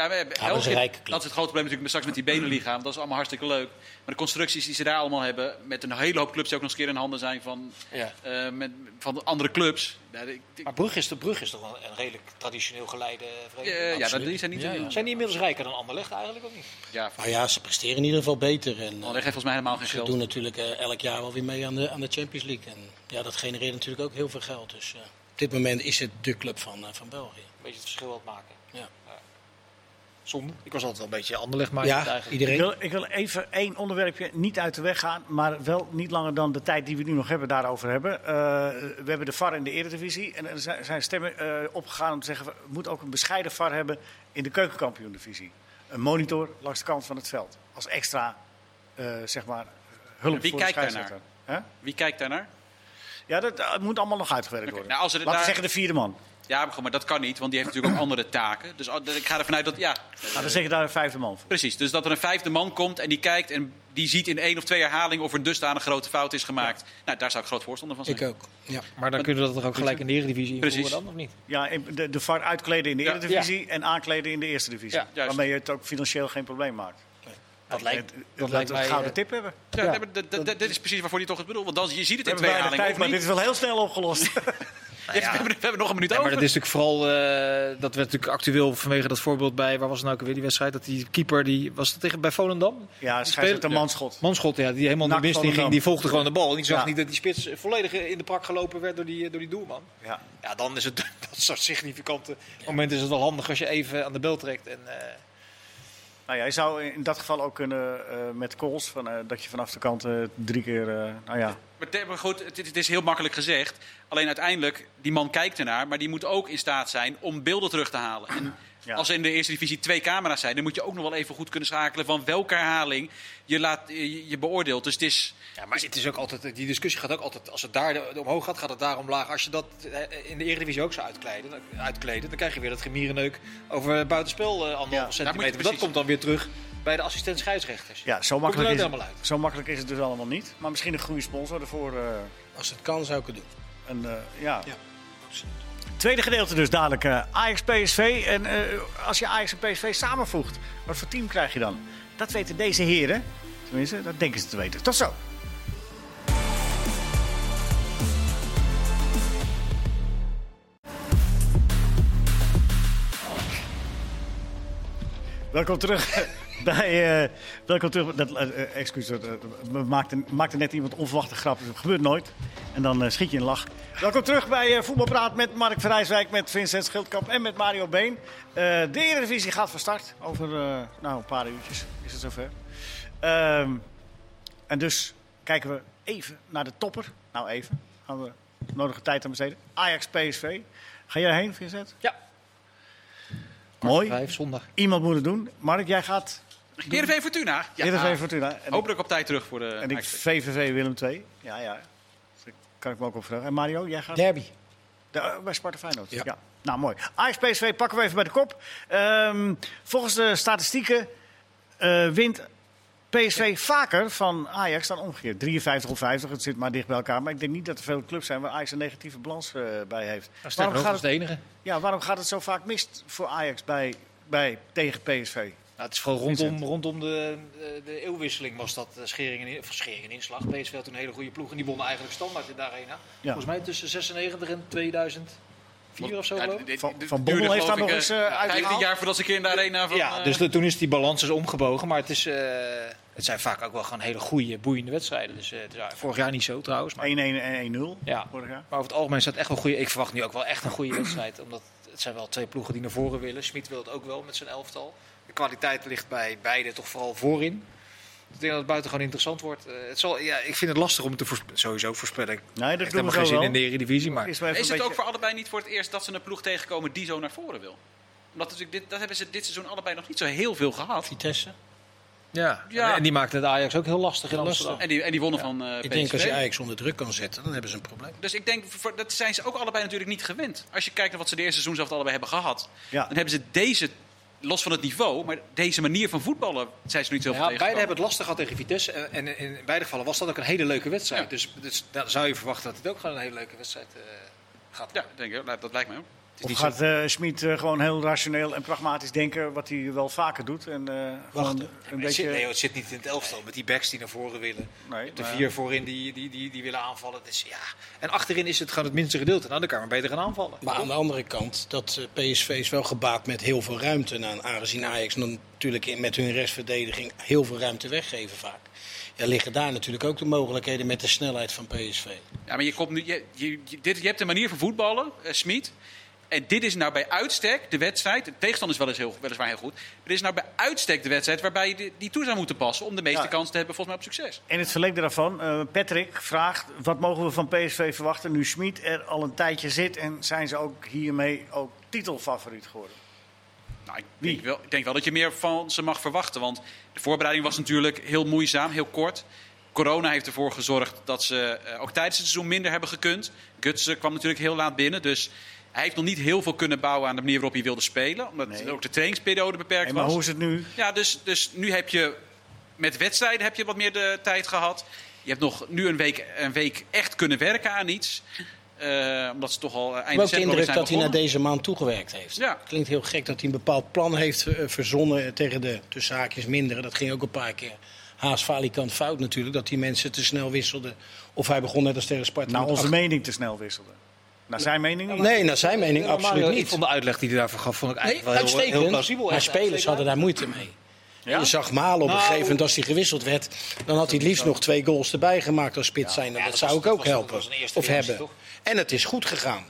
Ja, we hebben, dat, is een rijke dat is het grote probleem natuurlijk straks met die benenliga. Dat is allemaal hartstikke leuk. Maar de constructies die ze daar allemaal hebben, met een hele hoop clubs die ook nog eens keer in handen zijn van, ja. uh, met, van andere clubs. Ja, de, maar Brugge is, de Brugge is toch wel een redelijk traditioneel geleide vereniging? ja, dat, die zijn niet... Ja, Zijn die inmiddels rijker dan Anderlecht eigenlijk of niet? Ja, maar ja, ze presteren in ieder geval beter. En, Anderlecht heeft volgens mij helemaal geen ze geld. Ze doen natuurlijk uh, elk jaar wel weer mee aan de, aan de Champions League. En ja, dat genereert natuurlijk ook heel veel geld. Dus uh, op dit moment is het de club van, van België. Een beetje het verschil wat maken. Zonde. Ik was altijd wel een beetje Anderlecht maar ja, eigenlijk. Iedereen. Ik wil, ik wil even één onderwerpje niet uit de weg gaan, maar wel niet langer dan de tijd die we nu nog hebben daarover hebben. Uh, we hebben de VAR in de Eredivisie en er zijn stemmen uh, opgegaan om te zeggen, we moeten ook een bescheiden VAR hebben in de keukenkampioen-divisie. Een monitor langs de kant van het veld. Als extra, uh, zeg maar, hulp Wie voor kijkt de scheidsrechter. Huh? Wie kijkt daarnaar? Ja, dat, dat moet allemaal nog uitgewerkt okay. worden. Nou, als er Laten we daar... zeggen de vierde man. Ja, maar dat kan niet, want die heeft natuurlijk ook andere taken. Dus ik ga ervan uit dat, ja... Nou, dan zeg je daar een vijfde man voor. Precies, dus dat er een vijfde man komt en die kijkt en die ziet in één of twee herhalingen of er een dusdanig grote fout is gemaakt. Ja. Nou, daar zou ik groot voorstander van zijn. Ik ook, ja. Maar dan kunnen we dat er ook gelijk in de Eredivisie invoeren dan, of niet? Ja, de, de VAR uitkleden in de Eredivisie ja. en aankleden in de Eerste Divisie. Ja, waarmee je het ook financieel geen probleem maakt. Dat lijkt, dat, dat lijkt mij een gouden tip hebben. Ja, ja. Dit is precies waarvoor je toch het bedoelt. Want dan, je ziet het in twee herhalingen. Tijd, maar dit is wel heel snel opgelost. (laughs) Nou ja. (laughs) we, hebben, we, hebben, nog een minuut ja, over. Maar dat is natuurlijk vooral, uh, dat werd natuurlijk actueel vanwege dat voorbeeld bij, waar was het nou ook weer die wedstrijd? Dat die keeper, die, was het tegen bij Volendam? Ja, scheidsrechter de manschot. Manschot, ja, die helemaal de mist in ging, die volgde gewoon de bal. En die zag ja. niet dat die spits volledig in de prak gelopen werd door die, door die doelman. Ja. ja, dan is het (laughs) dat soort significante moment is het wel handig als je even aan de bel trekt. En, uh, nou ja, je zou in dat geval ook kunnen uh, met calls, van, uh, dat je vanaf de kant uh, drie keer. nou ja. Maar goed, het, het, is heel makkelijk gezegd. Alleen uiteindelijk, die man kijkt ernaar, maar die moet ook in staat zijn om beelden terug te halen. En ja. als er in de eerste divisie twee camera's zijn, dan moet je ook nog wel even goed kunnen schakelen van welke herhaling je, laat, je, je beoordeelt. Dus het is. Ja, maar het is ook altijd, die discussie gaat ook altijd, als het daar omhoog gaat, gaat het daar omlaag. Als je dat in de Eredivisie ook zou uitkleden, uitkleden dan krijg je weer dat gemierenneuk over buitenspel uh, anderhalve ja, centimeter. Dat komt dan weer terug bij de assistent scheidsrechters. Ja, zo makkelijk, is het, zo makkelijk is het dus allemaal niet. Maar misschien een goede sponsor ervoor. Uh, als het kan, zou ik het doen. En, uh, ja. ja. Tweede gedeelte dus dadelijk uh, Ajax PSV. En als je Ajax en PSV samenvoegt, wat voor team krijg je dan? Dat weten deze heren. Tenminste, dat denken ze te weten. Tot zo. Welkom terug (laughs) bij. Uh, welkom terug. Dat, uh, excuus, uh, maakte, maakte net iemand onverwachte grap. Dat gebeurt nooit. En dan schiet je in lach. Welkom terug bij Voetbalpraat met Mark Verrijswijk, met Vincent Schildkamp en met Mario Been. de Eredivisie gaat van start. Over nou, een paar uurtjes is het zover. Ehm, en dus kijken we even naar de topper. Nou, even. Gaan we nodige tijd aan besteden. Ajax PSV. Ga jij heen, Vincent? Ja. Mooi. Vijf, zondag. Iemand moet het doen. Mark, jij gaat... Heerenveen Fortuna. Ja. Heerenveen Fortuna. En Hopelijk op tijd terug voor de... En ik VVV Willem II. Ja, ja. Dat kan ik me ook opvragen. En Mario, jij gaat... Derby. De, bij Sparta Feyenoord. Ja. ja. Nou, mooi. Ajax PSV pakken we even bij de kop. Um, volgens de statistieken uh, wint PSV vaker van Ajax dan omgekeerd. 53 of 50, het zit maar dicht bij elkaar. Maar ik denk niet dat er veel clubs zijn waar Ajax een negatieve balans uh, bij heeft. Dat waarom gaat het, de enige. Ja, waarom gaat het zo vaak mis voor Ajax bij, bij, tegen PSV? Nou, het is vooral rondom, rondom de, de, de eeuwwisseling was dat uh, schering en, schering en inslag. PSV had toen een hele goede ploeg en die wonnen eigenlijk standaard in de arena. Ja. Volgens mij tussen 96 en 2000 vier of zo ja, Van, van Bommel heeft daar nog eens uh, uit. 15 jaar voordat ze een keer in de arena van... Ja, dus de, toen is die balans dus omgebogen. Maar het, is, uh, het zijn vaak ook wel gewoon hele goede, boeiende wedstrijden. Dus uh, vorig jaar niet zo trouwens. 1-1 en 1-0 ja. vorig jaar. Maar over het algemeen staat echt wel goede... Ik verwacht nu ook wel echt een goede wedstrijd. Omdat het zijn wel twee ploegen die naar voren willen. Smit wil het ook wel met zijn elftal. De kwaliteit ligt bij beide toch vooral voorin. Ik denk dat het buitengewoon interessant wordt. Uh, het zal, ja, ik vind het lastig om het te voorspe sowieso voorspellen. Nee, dat ik heb geen zin in de Eredivisie. Maar... Is, is het ook voor allebei niet voor het eerst dat ze een ploeg tegenkomen die zo naar voren wil? Omdat dit, dat hebben ze dit seizoen allebei nog niet zo heel veel gehad. Vitesse. Ja, ja. en die maakte het Ajax ook heel lastig in Amsterdam. En die, en die wonnen ja. van uh, Ik denk als je Ajax onder druk kan zetten, dan hebben ze een probleem. Dus ik denk, voor, dat zijn ze ook allebei natuurlijk niet gewend. Als je kijkt naar wat ze de eerste seizoen zelf allebei hebben gehad. Ja. Dan hebben ze deze los van het niveau, maar deze manier van voetballen zijn ze niet zo ja, Beide hebben het lastig gehad tegen Vitesse. En in beide gevallen was dat ook een hele leuke wedstrijd. Ja. Dus, dus dan zou je verwachten dat het ook gewoon een hele leuke wedstrijd uh, gaat Ja, denk ik, dat lijkt mij ook. Of gaat uh, Schmid uh, gewoon heel rationeel en pragmatisch denken, wat hij wel vaker doet? En, uh, Wacht, een beetje... nee, het zit niet in het elftal met die backs die naar voren willen. Nee, de vier voorin die, die, die, die willen aanvallen. Dus, ja. En achterin is het gewoon het minste gedeelte. Nou, dan kan maar beter gaan aanvallen. Maar aan de andere kant, dat PSV is wel gebaat met heel veel ruimte. Nou, aangezien Ajax natuurlijk met hun restverdediging heel veel ruimte weggeven vaak ja, liggen daar natuurlijk ook de mogelijkheden met de snelheid van PSV. Ja, maar je, komt nu, je, je, dit, je hebt een manier van voetballen, uh, Smit. En dit is nou bij uitstek de wedstrijd. De tegenstander is wel eens heel, weliswaar heel goed. Maar dit is nou bij uitstek de wedstrijd waarbij je die, die toe zou moeten passen. om de meeste kans te hebben volgens mij op succes. In het verlengde daarvan, uh, Patrick vraagt. wat mogen we van PSV verwachten nu Smit er al een tijdje zit. en zijn ze ook hiermee ook titelfavoriet geworden? Nou, ik, denk wel, ik denk wel dat je meer van ze mag verwachten. Want de voorbereiding was natuurlijk heel moeizaam, heel kort. Corona heeft ervoor gezorgd dat ze eh, ook tijdens het seizoen minder hebben gekund. Gutsen kwam natuurlijk heel laat binnen. Dus hij heeft nog niet heel veel kunnen bouwen aan de manier waarop hij wilde spelen. Omdat ook de trainingsperiode beperkt was. Maar hoe is het nu? Ja, dus, dus nu heb je met wedstrijden heb je wat meer de tijd gehad. Je hebt nog nu een week, een week echt kunnen werken aan iets. Uh, omdat ze toch al uh, eind december de indruk dat hij naar deze maand toegewerkt heeft. Ja. Klinkt heel gek dat hij een bepaald plan heeft uh, verzonnen tegen de tussen haakjes mindere. Dat ging ook een paar keer haast falikant fout natuurlijk. Dat die mensen te snel wisselden. Of hij begon net als tegen Sparta. Nou, onze mening te snel wisselde. Naar zijn mening niet? Nee, naar zijn mening absoluut niet. Ik vond de uitleg die hij daarvoor gaf vond ik eigenlijk nee, wel heel, heel plausibel. Maar spelers hadden daar moeite mee. Ja? Je zag Malen op een nou, gegeven moment als hij gewisseld werd. Dan had hij het liefst nog twee goals erbij gemaakt als spits zijn. dat, zou ik ook helpen. Of hebben. En het is goed gegaan.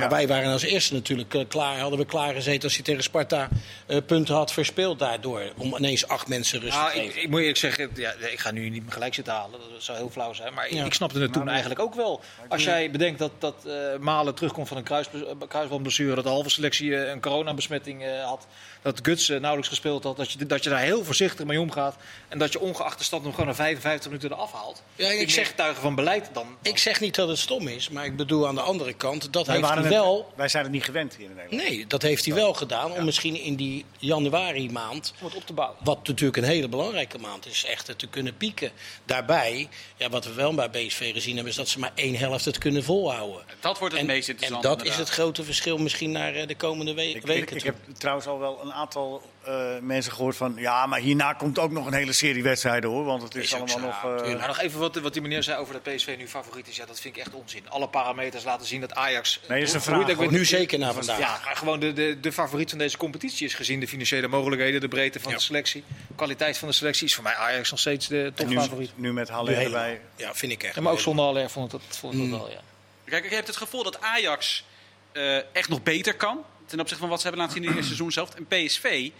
Maar wij waren als eerste natuurlijk eh, klaar, hadden we klaar gezeten als hij tegen Sparta uh, punten had verspeeld daardoor. Om ineens acht mensen rust nou, te geven. Ik, ik, moet eerlijk zeggen, ja, ik ga nu niet gelijk zitten halen. Dat zou heel flauw zijn. Maar ik snapte het toen eigenlijk ook wel. Als jij bedenkt dat, dat uh, Malen terugkomt van een kruis, kruisbandblessure, dat de halve selectie een coronabesmetting had dat Guts nauwelijks gespeeld had. Dat je, dat je daar heel voorzichtig mee omgaat. En dat je ongeacht de stand nog gewoon een 55 minuten eraf haalt. Ja, ik zeg getuigen van beleid dan, Ik zeg niet dat het stom is, maar ik bedoel aan de andere kant. Dat hij wel. wij zijn het niet gewend hier in Nederland. Nee, dat heeft hij wel gedaan. Om misschien in die januari maand. Wat op te bouwen. Wat natuurlijk een hele belangrijke maand is. Echt te kunnen pieken. Daarbij, ja, wat we wel bij BSV gezien hebben, is dat ze maar één helft het kunnen volhouden. Dat wordt het meest interessant. En dat is het grote verschil misschien naar eh, de komende weken. Ik, ik heb trouwens al wel een aantal uh, mensen gehoord van... ja, maar hierna komt ook nog een hele serie wedstrijden hoor. Want het is, allemaal nog... Uh... Nou, nog even wat, wat die meneer zei over dat PSV nu favoriet is. Ja, dat vind ik echt onzin. Alle parameters laten zien dat Ajax... Nee, is een vraag. Ik nu zeker naar vandaag. Ja, gewoon de, de, de favoriet van deze competitie is gezien de financiële mogelijkheden... de breedte van de selectie, kwaliteit van de selectie... is voor mij Ajax nog steeds de topfavoriet. Nu, nu met Haller erbij. Ja, vind ik echt. Ja, maar ook zonder Haller vond ik dat, vond ik mm. wel, ja. Kijk, ik heb het gevoel dat Ajax uh, echt nog beter kan ten opzichte van wat ze hebben laten zien in het eerste seizoen zelf. En PSV,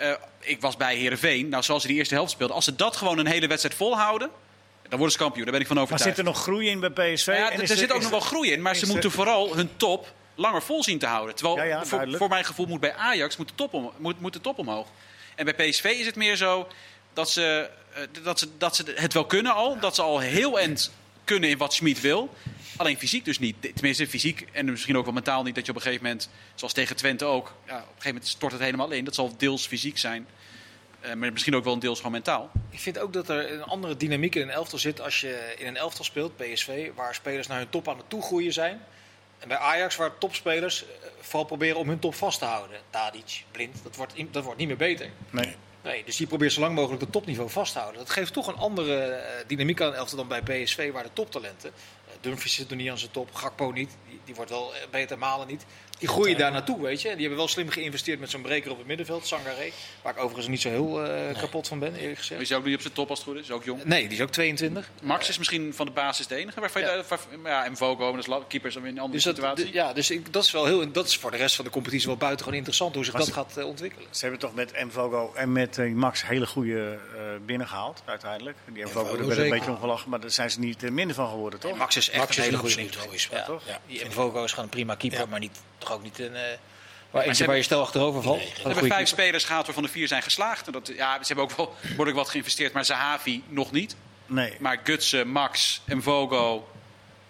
uh, ik was bij Herenveen. Nou, zoals ze die eerste helft speelden. Als ze dat gewoon een hele wedstrijd volhouden. Dan worden ze kampioen, daar ben ik van overtuigd. Maar zit er nog groei in bij PSV? Ja, er, zit ook nog wel groei in, maar ze moeten vooral hun top langer vol zien te houden. Terwijl ja, voor, voor, mijn gevoel moet bij Ajax moet de, top om, moet, moet de top omhoog. En bij PSV is het meer zo dat ze, uh, dat, ze, dat ze het wel kunnen al. Dat ze al heel end kunnen in wat Schmid wil. Alleen fysiek dus niet. Tenminste, fysiek en misschien ook wel mentaal niet. Dat je op een gegeven moment, zoals tegen Twente ook, ja, op een gegeven moment stort het helemaal in. Dat zal deels fysiek zijn. Uh, maar misschien ook wel een deels gewoon mentaal. Ik vind ook dat er een andere dynamiek in een elftal zit als je in een elftal speelt, PSV, waar spelers naar hun top aan het toegroeien zijn. En bij Ajax, waar topspelers uh, vooral proberen om hun top vast te houden. Tadic, Blind, dat wordt, dat wordt niet meer beter. Nee. Nee, dus die probeert zo lang mogelijk het topniveau vast te houden. Dat geeft toch een andere uh, dynamiek aan elftal dan bij PSV, waar de toptalenten Dumfries zit er niet aan zijn top. Gakpo niet. Die, die wordt wel beter malen niet. Die groeien daar naartoe, weet je. Die hebben wel slim geïnvesteerd met zo'n breker op het middenveld, Sangaré. Waar ik overigens niet zo heel uh, kapot van ben, eerlijk gezegd. Is hij ook niet op zijn top als het goed is? Is ook jong? Nee, die is ook 22. Max is misschien van de basis de enige waarvan ja. je... Ja, en Vogo, dat is keepers in een andere dus dat, situatie. ja, dus ik, dat is wel heel... Dat is voor de rest van de competitie wel buitengewoon interessant hoe zich dat gaat uh, ontwikkelen. Ze hebben toch met Mvogo en met uh, Max hele goede binnengehaald, uiteindelijk. Die Mvogo, daar werd een beetje ongelachen, maar daar zijn ze niet minder van geworden, toch? Max is echt Max een hele goede keeper, toch? Die Mvogo is gewoon een prima keeper, maar niet, toch ook niet een... Waar, eentje waar je stel achterover valt. Nee, hebben vijf spelers gehad waarvan de vier zijn geslaagd. En dat, ja, ze hebben ook wel behoorlijk wat geïnvesteerd, maar Zahavi nog niet. Nee. Maar Gutsen, Max, Mvogo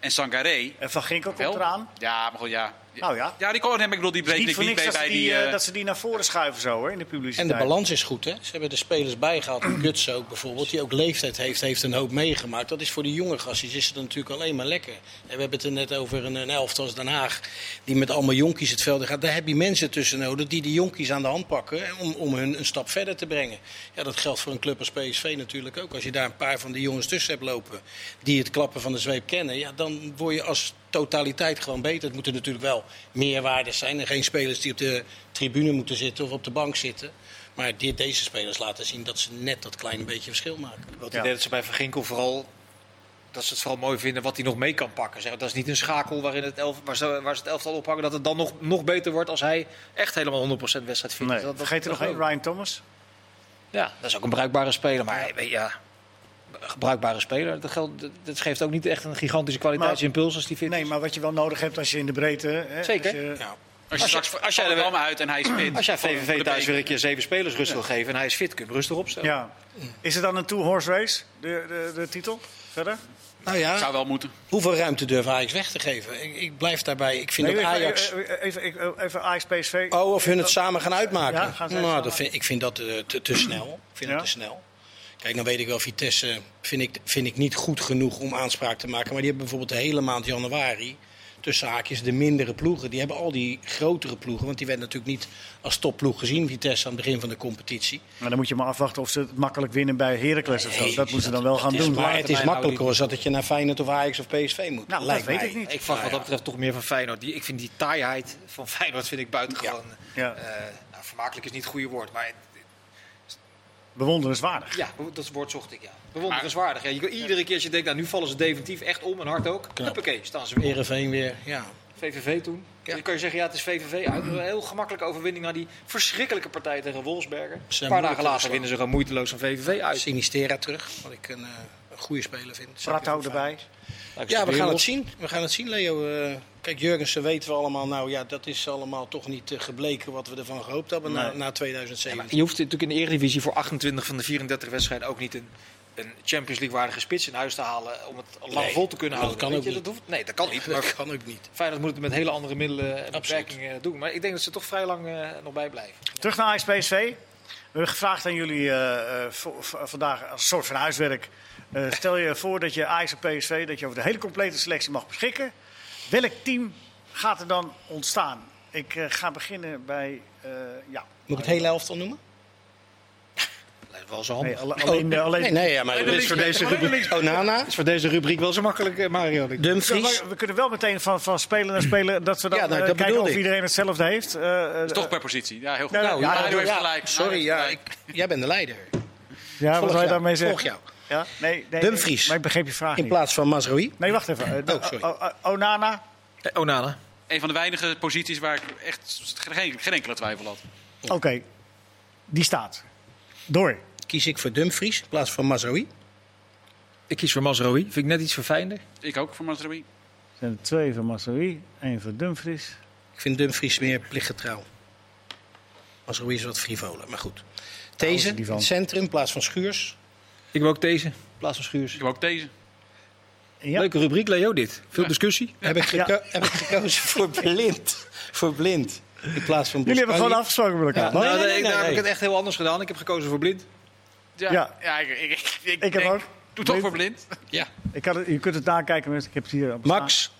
en Sangaré. En Van Ginkel komt eraan. Ja, maar goed, ja. Nou ja. Ja, die kon hem, ik bedoel, die breekt niet niet, mee dat bij die, die... eh, eh, dat ze die naar voren schuiven zo hoor, in de En publiciteit. de balans is goed, hè? Ze hebben de spelers bijgehaald. Guts ook bijvoorbeeld, die ook leeftijd heeft, heeft een hoop meegemaakt. Dat is voor die jonge gastjes is het natuurlijk alleen maar lekker. En we hebben het er net over een, een elftal als Den Haag, die met allemaal jonkies het veld in gaat. Daar heb je mensen tussen nodig die die jonkies aan de hand pakken om, om hun een stap verder te brengen. Ja, dat geldt voor een club als PSV natuurlijk ook. Als je daar een paar van die jongens tussen hebt lopen die het klappen van de zweep kennen, ja, dan word je als totaliteit gewoon beter. Het moeten natuurlijk wel meerwaardes zijn en geen spelers die op de tribune moeten zitten of op de bank zitten. Maar dit, deze spelers laten zien dat ze net dat kleine beetje verschil maken. Wat Ja. idee dat ze bij Van Ginkel vooral dat ze het vooral mooi vinden wat hij nog mee kan pakken. Zeg, dat is niet een schakel waarin het elf, waar, ze, waar ze het elftal ophangen. Dat het dan nog, nog beter wordt als hij echt helemaal 100% wedstrijd vindt. Nee, Dat- dat- vergeet er nog één. Ryan Thomas. Ja, dat is ook een bruikbare speler. Maar ja, ja bruikbare speler. Dat, geldt, dat- geeft ook niet echt een gigantische kwaliteitsimpuls als die fit Nee, maar wat je wel nodig hebt als je in de breedte... Hè, Zeker. Als je, Ja. als je als je- straks als jij er- jij uit en hij is fit. Als jij VVV thuis weer een keer zeven spelers rust wil geven en hij is fit, kun je hem rustig opstellen. ja. Is het dan een two-horse race, de, de, de titel? Verder? Nou ja, Zou wel moeten. hoeveel ruimte durft Ajax weg te geven? Ik, ik blijf daarbij. Ik vind Nee, dat even, Ajax... even, even, even, even Ajax PSV. Oh, of hun het samen gaan uitmaken? Ja, gaan nou, samen dat vind, ik vind dat eh, te, te snel. Ik vind Ja? dat te snel. Kijk, dan weet ik wel, Vitesse vind ik, vind ik niet goed genoeg om aanspraak te maken. Maar die hebben bijvoorbeeld de hele maand januari, tussen haakjes, de mindere ploegen. Die hebben al die grotere ploegen, want die werden natuurlijk niet als topploeg gezien, Vitesse, aan het begin van de competitie. Maar dan moet je maar afwachten of ze het makkelijk winnen bij Heracles of zo. Nee, dat moeten ze dan wel gaan is, doen. Maar het is makkelijker nou als dat je naar Feyenoord of Ajax of PSV moet. Nou, lijkt dat weet mij. ik niet. Ik verwacht wat dat betreft toch meer van Feyenoord. Die, ik vind die taaiheid van (laughs) Feyenoord vind ik buitengewoon. Ja. eh, nou, vermakelijk is niet het goede woord, maar Bewonderenswaardig. ja, dat woord zocht ik. Ja. Bewonderenswaardig. Ja. Je, iedere keer als je denkt, nou nu vallen ze definitief echt om en hard ook. Huppakee, staan ze weer. op. Heerenveen weer, ja. VVV toen. Ja. Dan kan je zeggen, ja, het is VVV uit. Een heel gemakkelijke overwinning naar die verschrikkelijke partij tegen Wolfsberger. Een paar dagen later winnen ze gewoon moeiteloos van VVV uit. Sinistera terug, wat ik een, eh, een goede speler vind. Prato erbij. Ja, we gaan het zien. We gaan het zien, Leo. Eh, kijk, Jurgensen weten we allemaal. Nou ja, dat is allemaal toch niet eh, gebleken wat we ervan gehoopt hebben na, Nee. na 2017. Je hoeft natuurlijk in de Eredivisie voor 28 van de 34 wedstrijden ook niet een, een Champions League waardige spits in huis te halen om het lang Nee, vol te kunnen dat houden. kan Weet ook je, niet. Dat hoeft, nee, dat kan niet. Maar dat kan ook niet. Feyenoord moet het met hele andere middelen en Absoluut. beperkingen doen. Maar ik denk dat ze toch vrij lang eh, nog bij blijven. Terug naar Ajax PSV. We hebben gevraagd aan jullie eh, eh, vandaag als een soort van huiswerk. Eh, stel je voor dat je Ajax en PSV, dat je over de hele complete selectie mag beschikken. Welk team gaat er dan ontstaan? Ik eh, ga beginnen bij, eh, ja, Moet ik het hele elftal noemen? (laughs) Lijkt wel zo nee, handig. alle- alleen, eh, alleen Nee, nee ja, maar Nee, de is voor deze rubriek. Onana, is voor deze rubriek wel zo makkelijk, Mario. Dumfries. we, kunnen wel meteen van, van spelen naar spelen dat we dan Ja, nou, dat kijken of ik. iedereen hetzelfde heeft. Eh, eh, Toch per positie. Ja, heel goed. Nou, nou, ja, ja, Mario heeft gelijk. sorry, ja, ik, jij bent de leider. ja, wat zou je daarmee zeggen? volg jou. Ja? Nee, nee, Dumfries. nee, maar ik begreep je vraag In niet. plaats van Mazraoui. Nee, wacht even. Eh, Oh, sorry. O- O- Onana. Eh, Onana. Een van de weinige posities waar ik echt geen, geen enkele twijfel had. Oké, die staat. Door. Kies ik voor Dumfries in plaats van Mazraoui. Ik kies voor Mazraoui. Vind ik net iets verfijnder. Ik ook voor Mazraoui. Er zijn er twee van Massaoui, één van Dumfries. Ik vind Dumfries meer plichtgetrouw. Mazraoui is wat frivoler, maar goed. Deze, het centrum in plaats van Schuurs. Ik wil ook deze. In plaats van Schuurs. Ik heb ook deze. Ja. Leuke rubriek, Leo, dit. Veel discussie. Heb, ik heb ik gekozen voor (laughs) blind. Voor blind. In plaats van Jullie hebben gewoon afgesproken met elkaar. Nee, Nou, nee, ik- nee, daar heb nee. ik het echt heel anders gedaan. Ik heb gekozen voor blind. Ja, Ja. ja. ik, ik, ik, ik, Ik heb denk, ook. Doe toch voor blind. Ja. Ik kan het, je kunt het nakijken, mensen. ik heb het hier op. Max,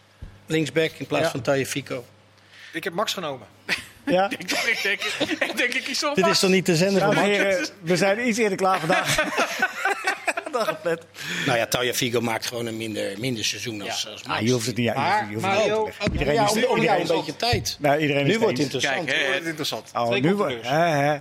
linksback in plaats Ja. van Tagliafico. Ik heb Max genomen. Ja? (laughs) ik, denk, ik, denk, ik denk. Dit is toch niet te zenden van Max? we zijn iets eerder klaar vandaag. (laughs) Dag. Nou ja, Tagliafico maakt gewoon een minder, minder seizoen als, als Max. Ah, je hoeft het niet je Maar, hoeft het niet te Iedereen is om, het- iedereen een beetje tijd. Nou, iedereen is Nu wordt het interessant. Kijk, hè, Dat is interessant. Oh, nu wordt. hè.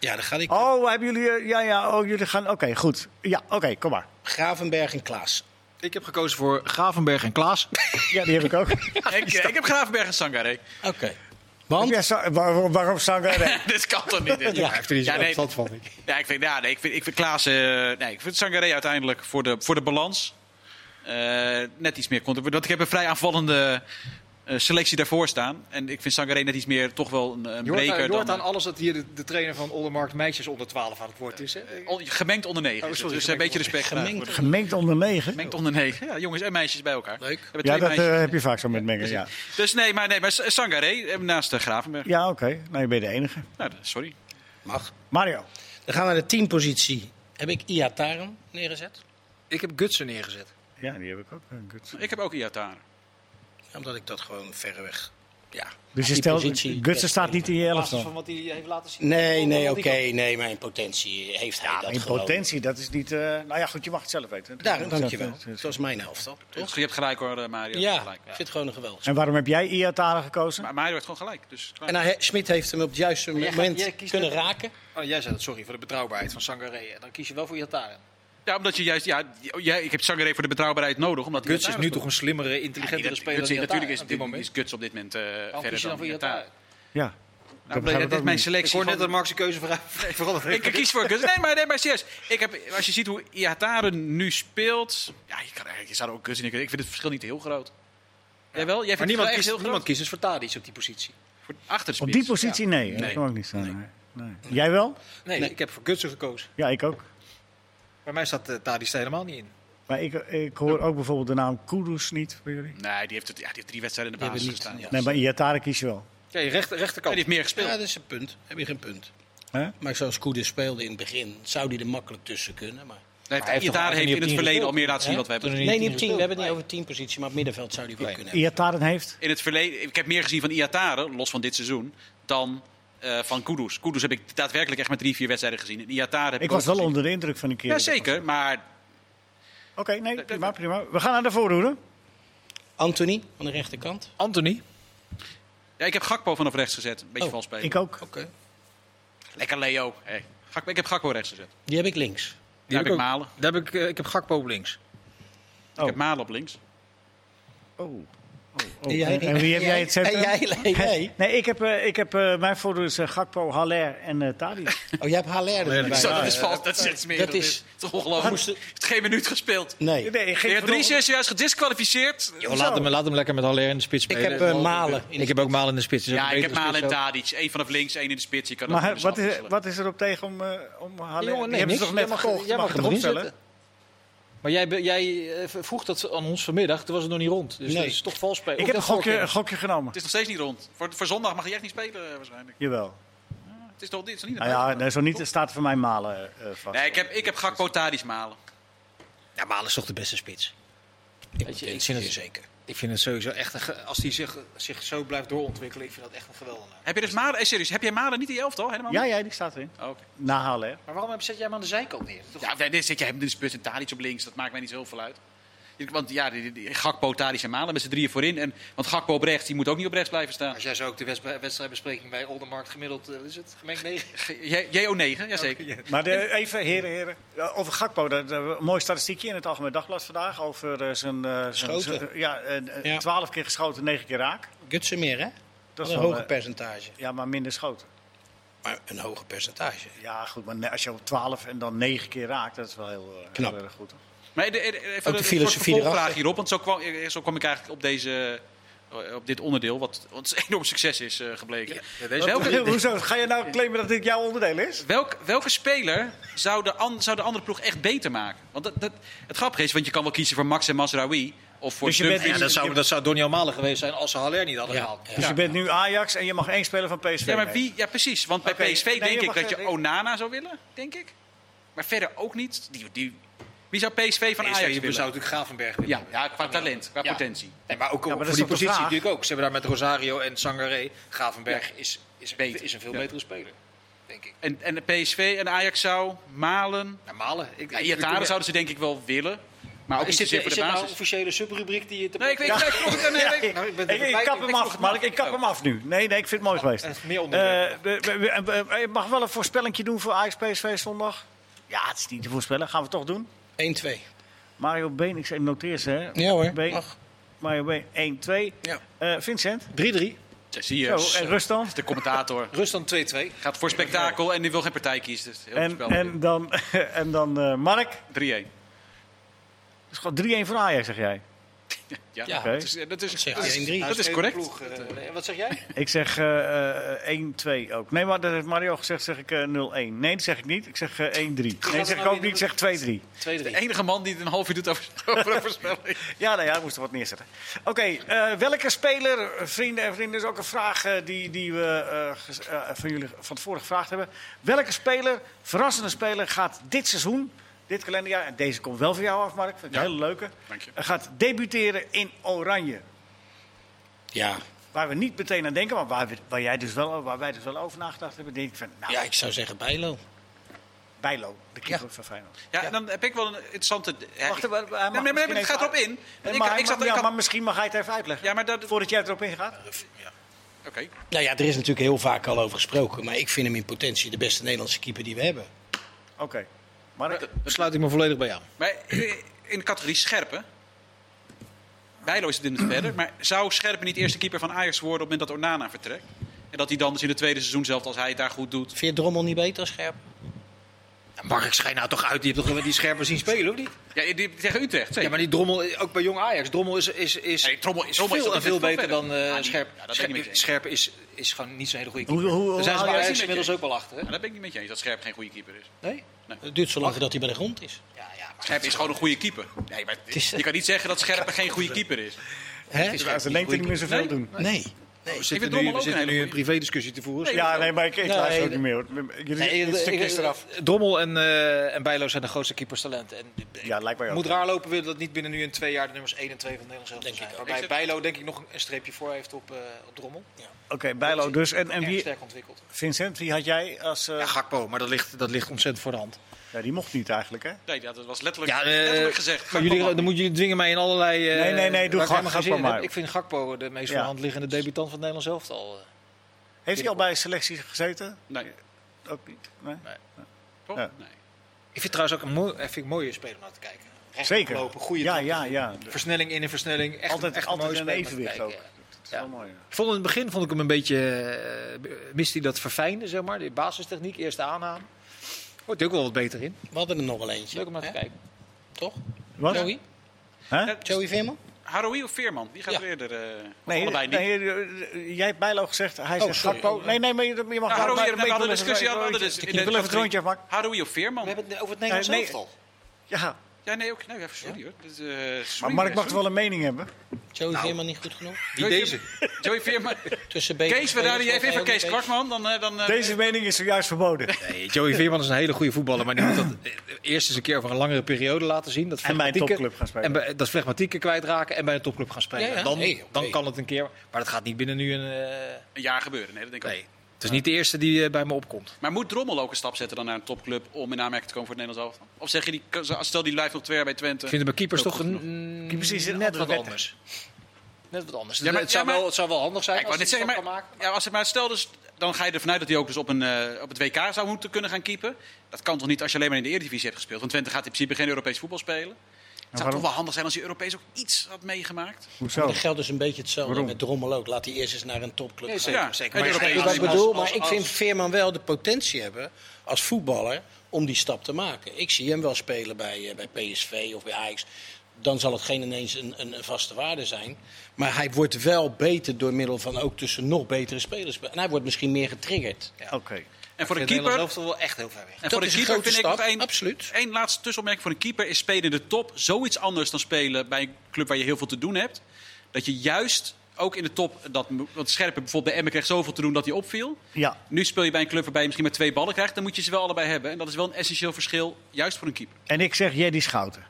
Ja, dan ga ik Oh, hebben jullie. eh, Ja, ja, oh, jullie gaan. Oké, goed. Ja, oké, kom maar. Gravenberg en Klaas. Ik heb gekozen voor Gravenberg en Klaas. Ja, die heb ik ook. (laughs) ik, ik heb Gravenberg en Sangare. Oké. Want? Ja, Sa- waarom, waarom Sanger? Nee. Dit kan toch niet? dit? Ja, heeft er niet Ja, zo nee. van. Ik. Ja, ik vind, ja, nee, ik vind, ik vind Klaas, eh, nee, ik vind Sangare uiteindelijk voor de, voor de balans eh, net iets meer content. Want ik heb een vrij aanvallende uh, selectie daarvoor staan. En ik vind Sangaré net iets meer toch wel een, een breker. Je hoort aan alles dat hier de, de trainer van Oldermarkt meisjes onder 12 aan het woord is. Hè? gemengd onder 9. Oh, sorry, dus een beetje respect gemengd, gemengd onder 9? Gemengd onder 9. Ja, jongens en meisjes bij elkaar. Leuk. Ja, dat heb je vaak zo met mengen. Ja. Dus nee, maar, nee, maar Sangaré naast de Gravenberg. Ja, oké. Okay. Nou, je bent de enige. Nou, sorry. Mag. Mario. Dan gaan we naar de teampositie. Heb ik Iataren neergezet? Ik heb Gutsen neergezet. Ja, die heb ik ook. Gutsen. Ik heb ook Iataren. Omdat ik dat gewoon verreweg ja. Dus je stelt, Gutsen staat niet in je elftal? van wat hij heeft laten zien? Nee, nee, oké. Okay, nee, maar in potentie heeft hij ja, dat in potentie, dat is niet... Uh, nou ja, goed, je mag het zelf weten. Daar, dankjewel. Dat is mijn elftal, toch? Je hebt gelijk hoor, eh, Mario. Ja, gelijk, ja. ik vind het gewoon een geweldig. En waarom heb jij Iatara gekozen? Maar Mario heeft gewoon gelijk. Dus en uh, Smit heeft hem op het juiste moment kunnen raken. Oh, jij zei het, sorry, voor de betrouwbaarheid van Sangaré. Dan kies je wel voor Iatara. Ja, omdat je juist, ja, jij, ik heb Sangaré voor de betrouwbaarheid nodig. Omdat Guts is nu toch een slimmere, intelligentere ja, speler. Guts, natuurlijk is, dit moment. is Guts op dit moment uh, verder dan, dan voor Ja. Nou, dat is mijn selectie. Ik hoor net dat Mark's keuze vooral Ik kies voor Guts. Nee, maar, nee, maar serieus. Ik heb, als je ziet hoe Iataren nu speelt... Ja, je, kan, je zou er ook Guts in Ik vind het verschil niet heel groot. Jij wel? Jij maar niemand, kiest, heel niemand kiest dus voor Tadic op die positie. Voor achter de Op die positie? Nee, nee. dat kan ook niet staan. Nee. Nee. Jij wel? Nee, nee, ik heb voor Gutsen gekozen. Ja, ik ook. Bij mij staat uh, Tadic helemaal niet in. Maar ik, ik hoor ook bijvoorbeeld de naam Kudus niet voor jullie. Nee, die heeft, het, ja, die heeft drie wedstrijden in de basis gestaan. Ja. Nee, maar Iatare kies je wel. Ja, je rechter, rechterkant. Ja, die heeft meer gespeeld. Ja, dat is een punt. Heb je geen punt. Huh? Maar zoals Kudus speelde in het begin, zou die er makkelijk tussen kunnen. Maar... Nee, heeft, heeft in het verleden al meer laten zien wat we hebben Nee, niet op 10. We hebben het niet over 10 positie, maar op middenveld zou die wel kunnen Iataren heeft? In het verleden, ik heb meer gezien van Iataren, los van dit seizoen, dan uh, van Kudus. Kudus heb ik daadwerkelijk echt met drie, vier wedstrijden gezien. En Iataren heb ik, ik was wel onder de indruk van een keer. Ja, zeker, maar Oké, okay, nee, prima, prima. We gaan naar de voorhoede. Anthony aan de rechterkant. Anthony? Ja, ik heb Gakpo vanaf rechts gezet. Een beetje oh, vals spelen. Ik ook. Oké. Okay. Lekker Leo. Hey. Gakpo, ik heb Gakpo rechts gezet. Die heb ik links. Die heb ik Malen. Daar heb ik, uh, ik heb Gakpo op links. Oh. Ik heb Malen op links. Oh. Jij, en wie heb jij het zetten? Jij, jij, (laughs) Nee, ik heb, uh, ik heb uh, mijn voordeel is uh, Gakpo, Haller en uh, Tadi. Oh, jij hebt Haller erbij. Zo, dat is vals. Dat zegt meer. Dat is toch ongelooflijk. Het heeft geen minuut gespeeld. Nee. nee geen drie is juist gedisqualificeerd. Laat, hem, laat hem lekker met Haller in de spits spelen. Ik heb Malen. Ik heb ook Malen in de spits. Ja, ik heb Malen en Tadic. Eén vanaf links, één in de spits. Je kan maar wat is, wat is er op tegen om, om Haller? Die hebben ze toch net gekocht? Jij mag erop stellen. Maar jij, jij eh, vroeg dat aan ons vanmiddag, toen was het nog niet rond. Dus nee. dat is toch vals spelen. Ik heb een gokje, een gokje genomen. Het is nog steeds niet rond. Voor, voor zondag mag je echt niet spelen eh, waarschijnlijk. Jawel. het is toch dit is niet nou ja, nee, zo niet staat voor mij Malen uh, vast. Nee, ik heb, ik heb Gakpo Malen. Ja, Malen is toch de beste spits? Ik, Weet je, ik vind het zeker. Ik vind het sowieso echt een, als hij zich, zich zo blijft doorontwikkelen, ik vind dat echt een geweldige. Heb je dus Malen, eh, serieus, heb jij Malen niet in je elftal helemaal? Ja, ja, die staat erin. Oh, okay. Nahalen. Maar waarom zet jij hem aan de zijkant neer? Toch? Ja, dan zet jij hem dus en Tadic op links, dat maakt mij niet zo veel uit. Want ja, die, die, Gakpo, Tadic en Malen met z'n drieën voorin. En, want Gakpo op rechts, die moet ook niet op rechts blijven staan. Als jij zo ook de wedstrijdbespreking bij Oldermarkt gemiddeld, uh, is het gemengd 9? JO9, jazeker. Okay. Maar de, even, heren, heren. Over Gakpo, dat, een mooi statistiekje in het Algemeen Dagblad vandaag. Over uh, zijn... Uh, Schoten. ja, ja, 12 keer geschoten, 9 keer raak. Gutsen meer, hè? Dat is een hoger percentage. Ja, maar minder schoten. Maar een hoger percentage. Ja, goed, maar als je op 12 en dan 9 keer raakt, dat is wel heel, heel erg goed. Hoor. Maar de, even Ook de filosofie vraag hierop, want zo kwam, zo kwam ik eigenlijk op deze op dit onderdeel, wat, wat een enorm succes is uh, gebleken. Ja, deze welke, (laughs) hoezo? Ga je nou claimen dat dit jouw onderdeel is? Welk, welke speler zou de, an, zou de andere ploeg echt beter maken? Want dat, dat, het grappige is, want je kan wel kiezen voor Max en Masraoui. Of voor dus je bent, ja, dat, zou, dat zou Donny Malen geweest zijn als ze Haller niet hadden gehaald. Dus je bent nu Ajax en je mag één speler van PSV Ja, maar wie, ja precies. Want bij okay. PSV nee, denk ik dat je Onana zou willen, denk ik. Maar verder ook niet. Die, die, wie zou PSV van PSV Ajax willen? zou natuurlijk Gravenberg willen. Ja, ja qua talent, qua potentie. Nee, maar ook ja, maar voor die positie natuurlijk ook. Ze hebben daar met Rosario en Sangaré. Gravenberg is, is, beter. is een veel betere speler. Denk ik. En, en de PSV en Ajax zou Malen... Ja, Malen. Ik, ja, Iataren zouden ze denk ik wel willen. Maar ook is dit, voor de nou een officiële subrubriek die je te Nee, ik weet ja. niet. Nee, nee, nou, ik, ik, ik, kap hem af, maar ik kap hem af nu. Nee, nee, ik vind het mooi geweest. Meer onderwerp. Uh, je mag wel een voorspellingje doen voor Ajax PSV zondag. Ja, het is niet te voorspellen. Gaan we toch doen? 1-2. Mario Been, ik noteer ze hè. Ja hoor, Been. Mario Been, 1-2. Ja. Uh, Vincent? 3-3. zie je. Zo, en rust dan? De commentator. rust dan 2-2. Gaat voor spektakel en die wil geen partij kiezen. Dus heel en, en dan, (laughs) en dan uh, Mark? 3-1. Dus gewoon 3-1 voor Ajax, zeg jij? Ja, ja. Okay. dat is, dat is, dat is, dat is correct. Ploeg, uh, wat zeg jij? Ik zeg uh, 1-2 ook. Nee, maar dat heeft Mario gezegd, zeg ik 0-1. Nee, dat zeg ik niet. Ik zeg 1-3. Nee, dat zeg ik ook niet. Ik zeg 2-3. De enige man die het een half uur doet over, (laughs) over een voorspelling. ja, nou ja, ik moest er wat neerzetten. Oké, okay, welke speler, vrienden en vrienden, is ook een vraag die, die we van jullie van tevoren gevraagd hebben. Welke speler, verrassende speler, gaat dit seizoen dit kalenderjaar. En deze komt wel voor jou af, Mark. Vind ik een hele leuke. Dank je. Hij gaat debuteren in Oranje. Ja. Waar we niet meteen aan denken, maar waar, waar, jij dus wel, waar wij dus wel over nagedacht hebben. Denk ik van, nou, ja, ik zou zeggen Bijlo. Bijlo, de keeper van Feyenoord. Ja, en dan heb ik wel een interessante... Wacht, maar, maar, nee, maar, het gaat erop in. ik, maar, ik zat, ja, maar misschien mag hij het even uitleggen. Ja, maar dat, voordat jij erop ingaat. Ja. Oké. Nou ja, er is natuurlijk heel vaak al over gesproken. Maar ik vind hem in potentie de beste Nederlandse keeper die we hebben. Oké. Maar daar sluit ik me volledig bij aan. Maar in de categorie scherpen. Bijlo is het in het verder. Maar zou Scherpen niet eerste keeper van Ajax worden op het moment dat Ornana vertrekt? En dat hij dan dus in het tweede seizoen zelf, als hij het daar goed doet... Vind je Drommel niet beter als Scherpen? Mark, schijn nou toch uit. Die hebt toch die scherpen zien spelen, of niet? Ja, die, tegen Utrecht. Zeker. Ja, maar die Drommel, ook bij Jong Ajax. Drommel is, is, is, nee, Drommel is, veel, is veel beter dan uh, Scherp. Ja, dat Scherp, Scherp is, is gewoon niet zo'n hele goede keeper. Hoe, hoe, Daar zijn ze bij Ajax inmiddels ook wel achter. Hè? Ja, daar ben ik niet met je eens, dat Scherp geen goede keeper is. Nee? nee. Het duurt zo lang dat hij bij de grond is. Ja, ja, maar Scherp is gewoon een goede keeper. Nee, maar je kan niet zeggen dat Scherp geen goede keeper is. Hè? Ze lengte niet meer zoveel doen. Nee. Nee, we zitten, nu, we zitten nu een privé-discussie te voeren. Nee, ja, nee, maar ik, ik nee, luister ook niet meer. Jullie, nee, stukjes eraf. Drommel en, uh, en Bijlo zijn de grootste keeperstalenten. En, ja, lijkt mij ook. Moet raar lopen willen dat niet binnen nu in twee jaar de nummers 1 en 2 van Nederland zelf zijn. Waarbij. Bijlo denk ik nog een streepje voor heeft op, uh, op Drommel. Ja. Oké, okay, Bijlo dus. En, en wie, sterk ontwikkeld. Vincent, wie had jij als... Uh... Ja, Gakpo, maar dat ligt, dat ligt ontzettend voor de hand. Ja, die mocht niet eigenlijk, hè? Nee, dat was letterlijk, ja, uh, letterlijk gezegd. Maar jullie, dan moet je dwingen mij in allerlei... Uh, nee, nee, nee, doe gewoon Gakpo maar. Ik vind Gakpo de meest ja. voor de hand liggende debutant van het Nederlands elftal. Heeft hij al bij selectie gezeten? Nee. Ook niet? Nee? nee. Toch? Ja. nee. Ik vind trouwens ook een, mooi, vind ik mooie speler om naar te kijken. Recht Zeker. Lopen, goede ja, ja, ja. Versnelling in een versnelling. Echt, altijd echt altijd een evenwicht ook. Ja. Mooi, ja. Ik vond in het begin vond ik hem een beetje. Uh, miste hij dat verfijnde, zeg maar. De basistechniek, eerste aanname. Wordt hij ook wel wat beter in. We hadden er nog wel eentje. Leuk om naar te kijken. Toch? Wat? Joey? Huh? Joey Veerman? Haroui of Veerman? Wie gaat ja. er eerder? Uh, nee, allebei nee, nee, jij hebt Bijlo gezegd. Hij oh, zegt Gakpo. Nee, nee, maar je, je mag... Nou, Haroui, we hadden een discussie. Ik wil even het rondje afmaken. Haroui of Veerman? We hebben het over het Nederlands elftal. Ja, ja, nee, ook, nee, even sorry hoor. Dus, uh, maar Mark mag wel een mening hebben. Joey nou, Veerman niet goed genoeg? Wie deze? Joey Veerman. Tussen Kees, we daar even, even Kees Kwakman. Dan, uh, dan, uh, deze mening is zojuist verboden. Nee, Joey Veerman is een hele goede voetballer. Maar die moet dat eerst eens een keer over een langere periode laten zien. Dat en bij een topclub gaan spelen. En bij, dat flegmatieke kwijtraken en bij een topclub gaan spelen. Ja, ja. Dan, hey, dan kan het een keer. Maar dat gaat niet binnen nu een... een jaar gebeuren. Nee, dat denk ik nee. ook. Het is niet de eerste die bij me opkomt. Maar moet Drommel ook een stap zetten dan naar een topclub om in aanmerking te komen voor het Nederlands elftal? Of zeg je, die, stel die blijft nog twee jaar bij Twente. Ik vind het bij keepers toch een, keepers is net wat anders. Net wat anders. Ja, maar, het, zou ja, maar, wel, het zou wel handig zijn ja, als hij het maken. Ja, als het maar stel dus, dan ga je ervan uit dat hij ook dus op, een, uh, op het WK zou moeten kunnen gaan keepen. Dat kan toch niet als je alleen maar in de Eredivisie hebt gespeeld? Want Twente gaat in principe geen Europees voetbal spelen. Het zou toch wel handig zijn als je Europees ook iets had meegemaakt. Hoezo? Dat geldt dus een beetje hetzelfde waarom? met Drommel ook. Laat hij eerst eens naar een topclub gaan. Ja, zeker. Maar ik bedoel, maar ik vind Veerman wel de potentie hebben als voetballer om die stap te maken. Ik zie hem wel spelen bij, uh, bij PSV of bij Ajax. Dan zal het geen ineens een, een, een, vaste waarde zijn. Maar hij wordt wel beter door middel van ook tussen nog betere spelers. En hij wordt misschien meer getriggerd. Ja. Oké. En voor de keeper. Dat wel echt heel ver weg. En voor de keeper vind stap, ik nog één, absoluut. één laatste tussenopmerking. Voor een keeper is spelen in de top zoiets anders dan spelen bij een club waar je heel veel te doen hebt. Dat je juist ook in de top, dat, want Scherpen bijvoorbeeld bij Emmen kreeg zoveel te doen dat hij opviel. Ja. Nu speel je bij een club waarbij je misschien maar twee ballen krijgt. Dan moet je ze wel allebei hebben. En dat is wel een essentieel verschil, juist voor een keeper. En ik zeg Jeddy Schouten.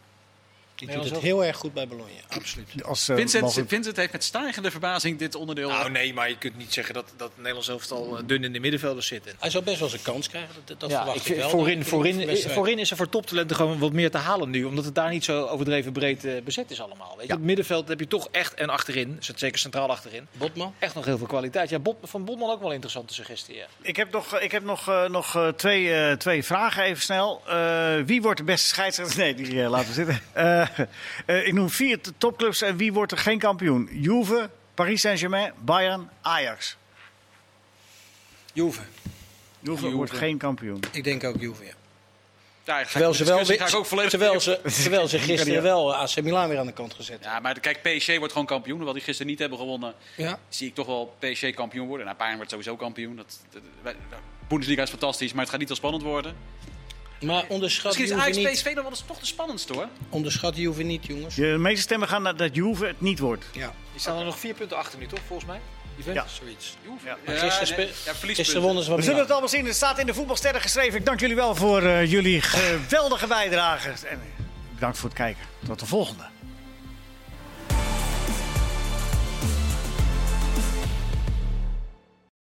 Die doet het heel erg goed bij Bologna, absoluut. Als, uh, Vincent, Vincent heeft met stijgende verbazing dit onderdeel... Nou nee, maar je kunt niet zeggen dat, dat Nederlands elftal dun in de middenvelders zit. Hij zou best wel eens een kans krijgen, dat, dat ja, verwacht ik, wel. Voorin, voorin, voorin is er voor toptalenten gewoon wat meer te halen nu. Omdat het daar niet zo overdreven breed uh, bezet is allemaal. Weet je? Ja. het middenveld heb je toch echt, en achterin, zeker centraal achterin... Botman? Echt nog heel veel kwaliteit. Ja, Bot, van Botman ook wel een interessante suggestie. Ja. Ik heb nog, ik heb nog, uh, nog twee, twee vragen even snel. wie wordt de beste scheidsrechter? (laughs) Nee, die laten we zitten (laughs) ik noem vier topclubs en wie wordt er geen kampioen? Juve, Paris Saint-Germain, Bayern, Ajax. Juve. Juve, wordt geen kampioen. Ik denk ook Juve, ja. Ja, terwijl, ze wel, ga ik ook volledig terwijl, ze, (laughs) terwijl ze gisteren wel AC Milan weer aan de kant gezet Ja, maar kijk, PSG wordt gewoon kampioen. Wat die gisteren niet hebben gewonnen, ja. zie ik toch wel PSG kampioen worden. Nou, Bayern wordt sowieso kampioen. Dat, dat, Bundesliga is fantastisch, maar het gaat niet zo spannend worden. Maar onderschat Misschien is Ajax PSV dan wel toch de spannendste hoor. Onderschat Juve niet, jongens. De meeste stemmen gaan naar dat Juve het niet wordt. Ja. Die staan er nog vier punten achter nu, toch, volgens mij? Ja. Zoiets. Ja. Ja, gisteren, ja, gisteren wonnen ze We zullen het allemaal zien. Het staat in de voetbalsterren geschreven. Ik dank jullie wel voor uh, jullie geweldige bijdrage. En bedankt voor het kijken. Tot de volgende.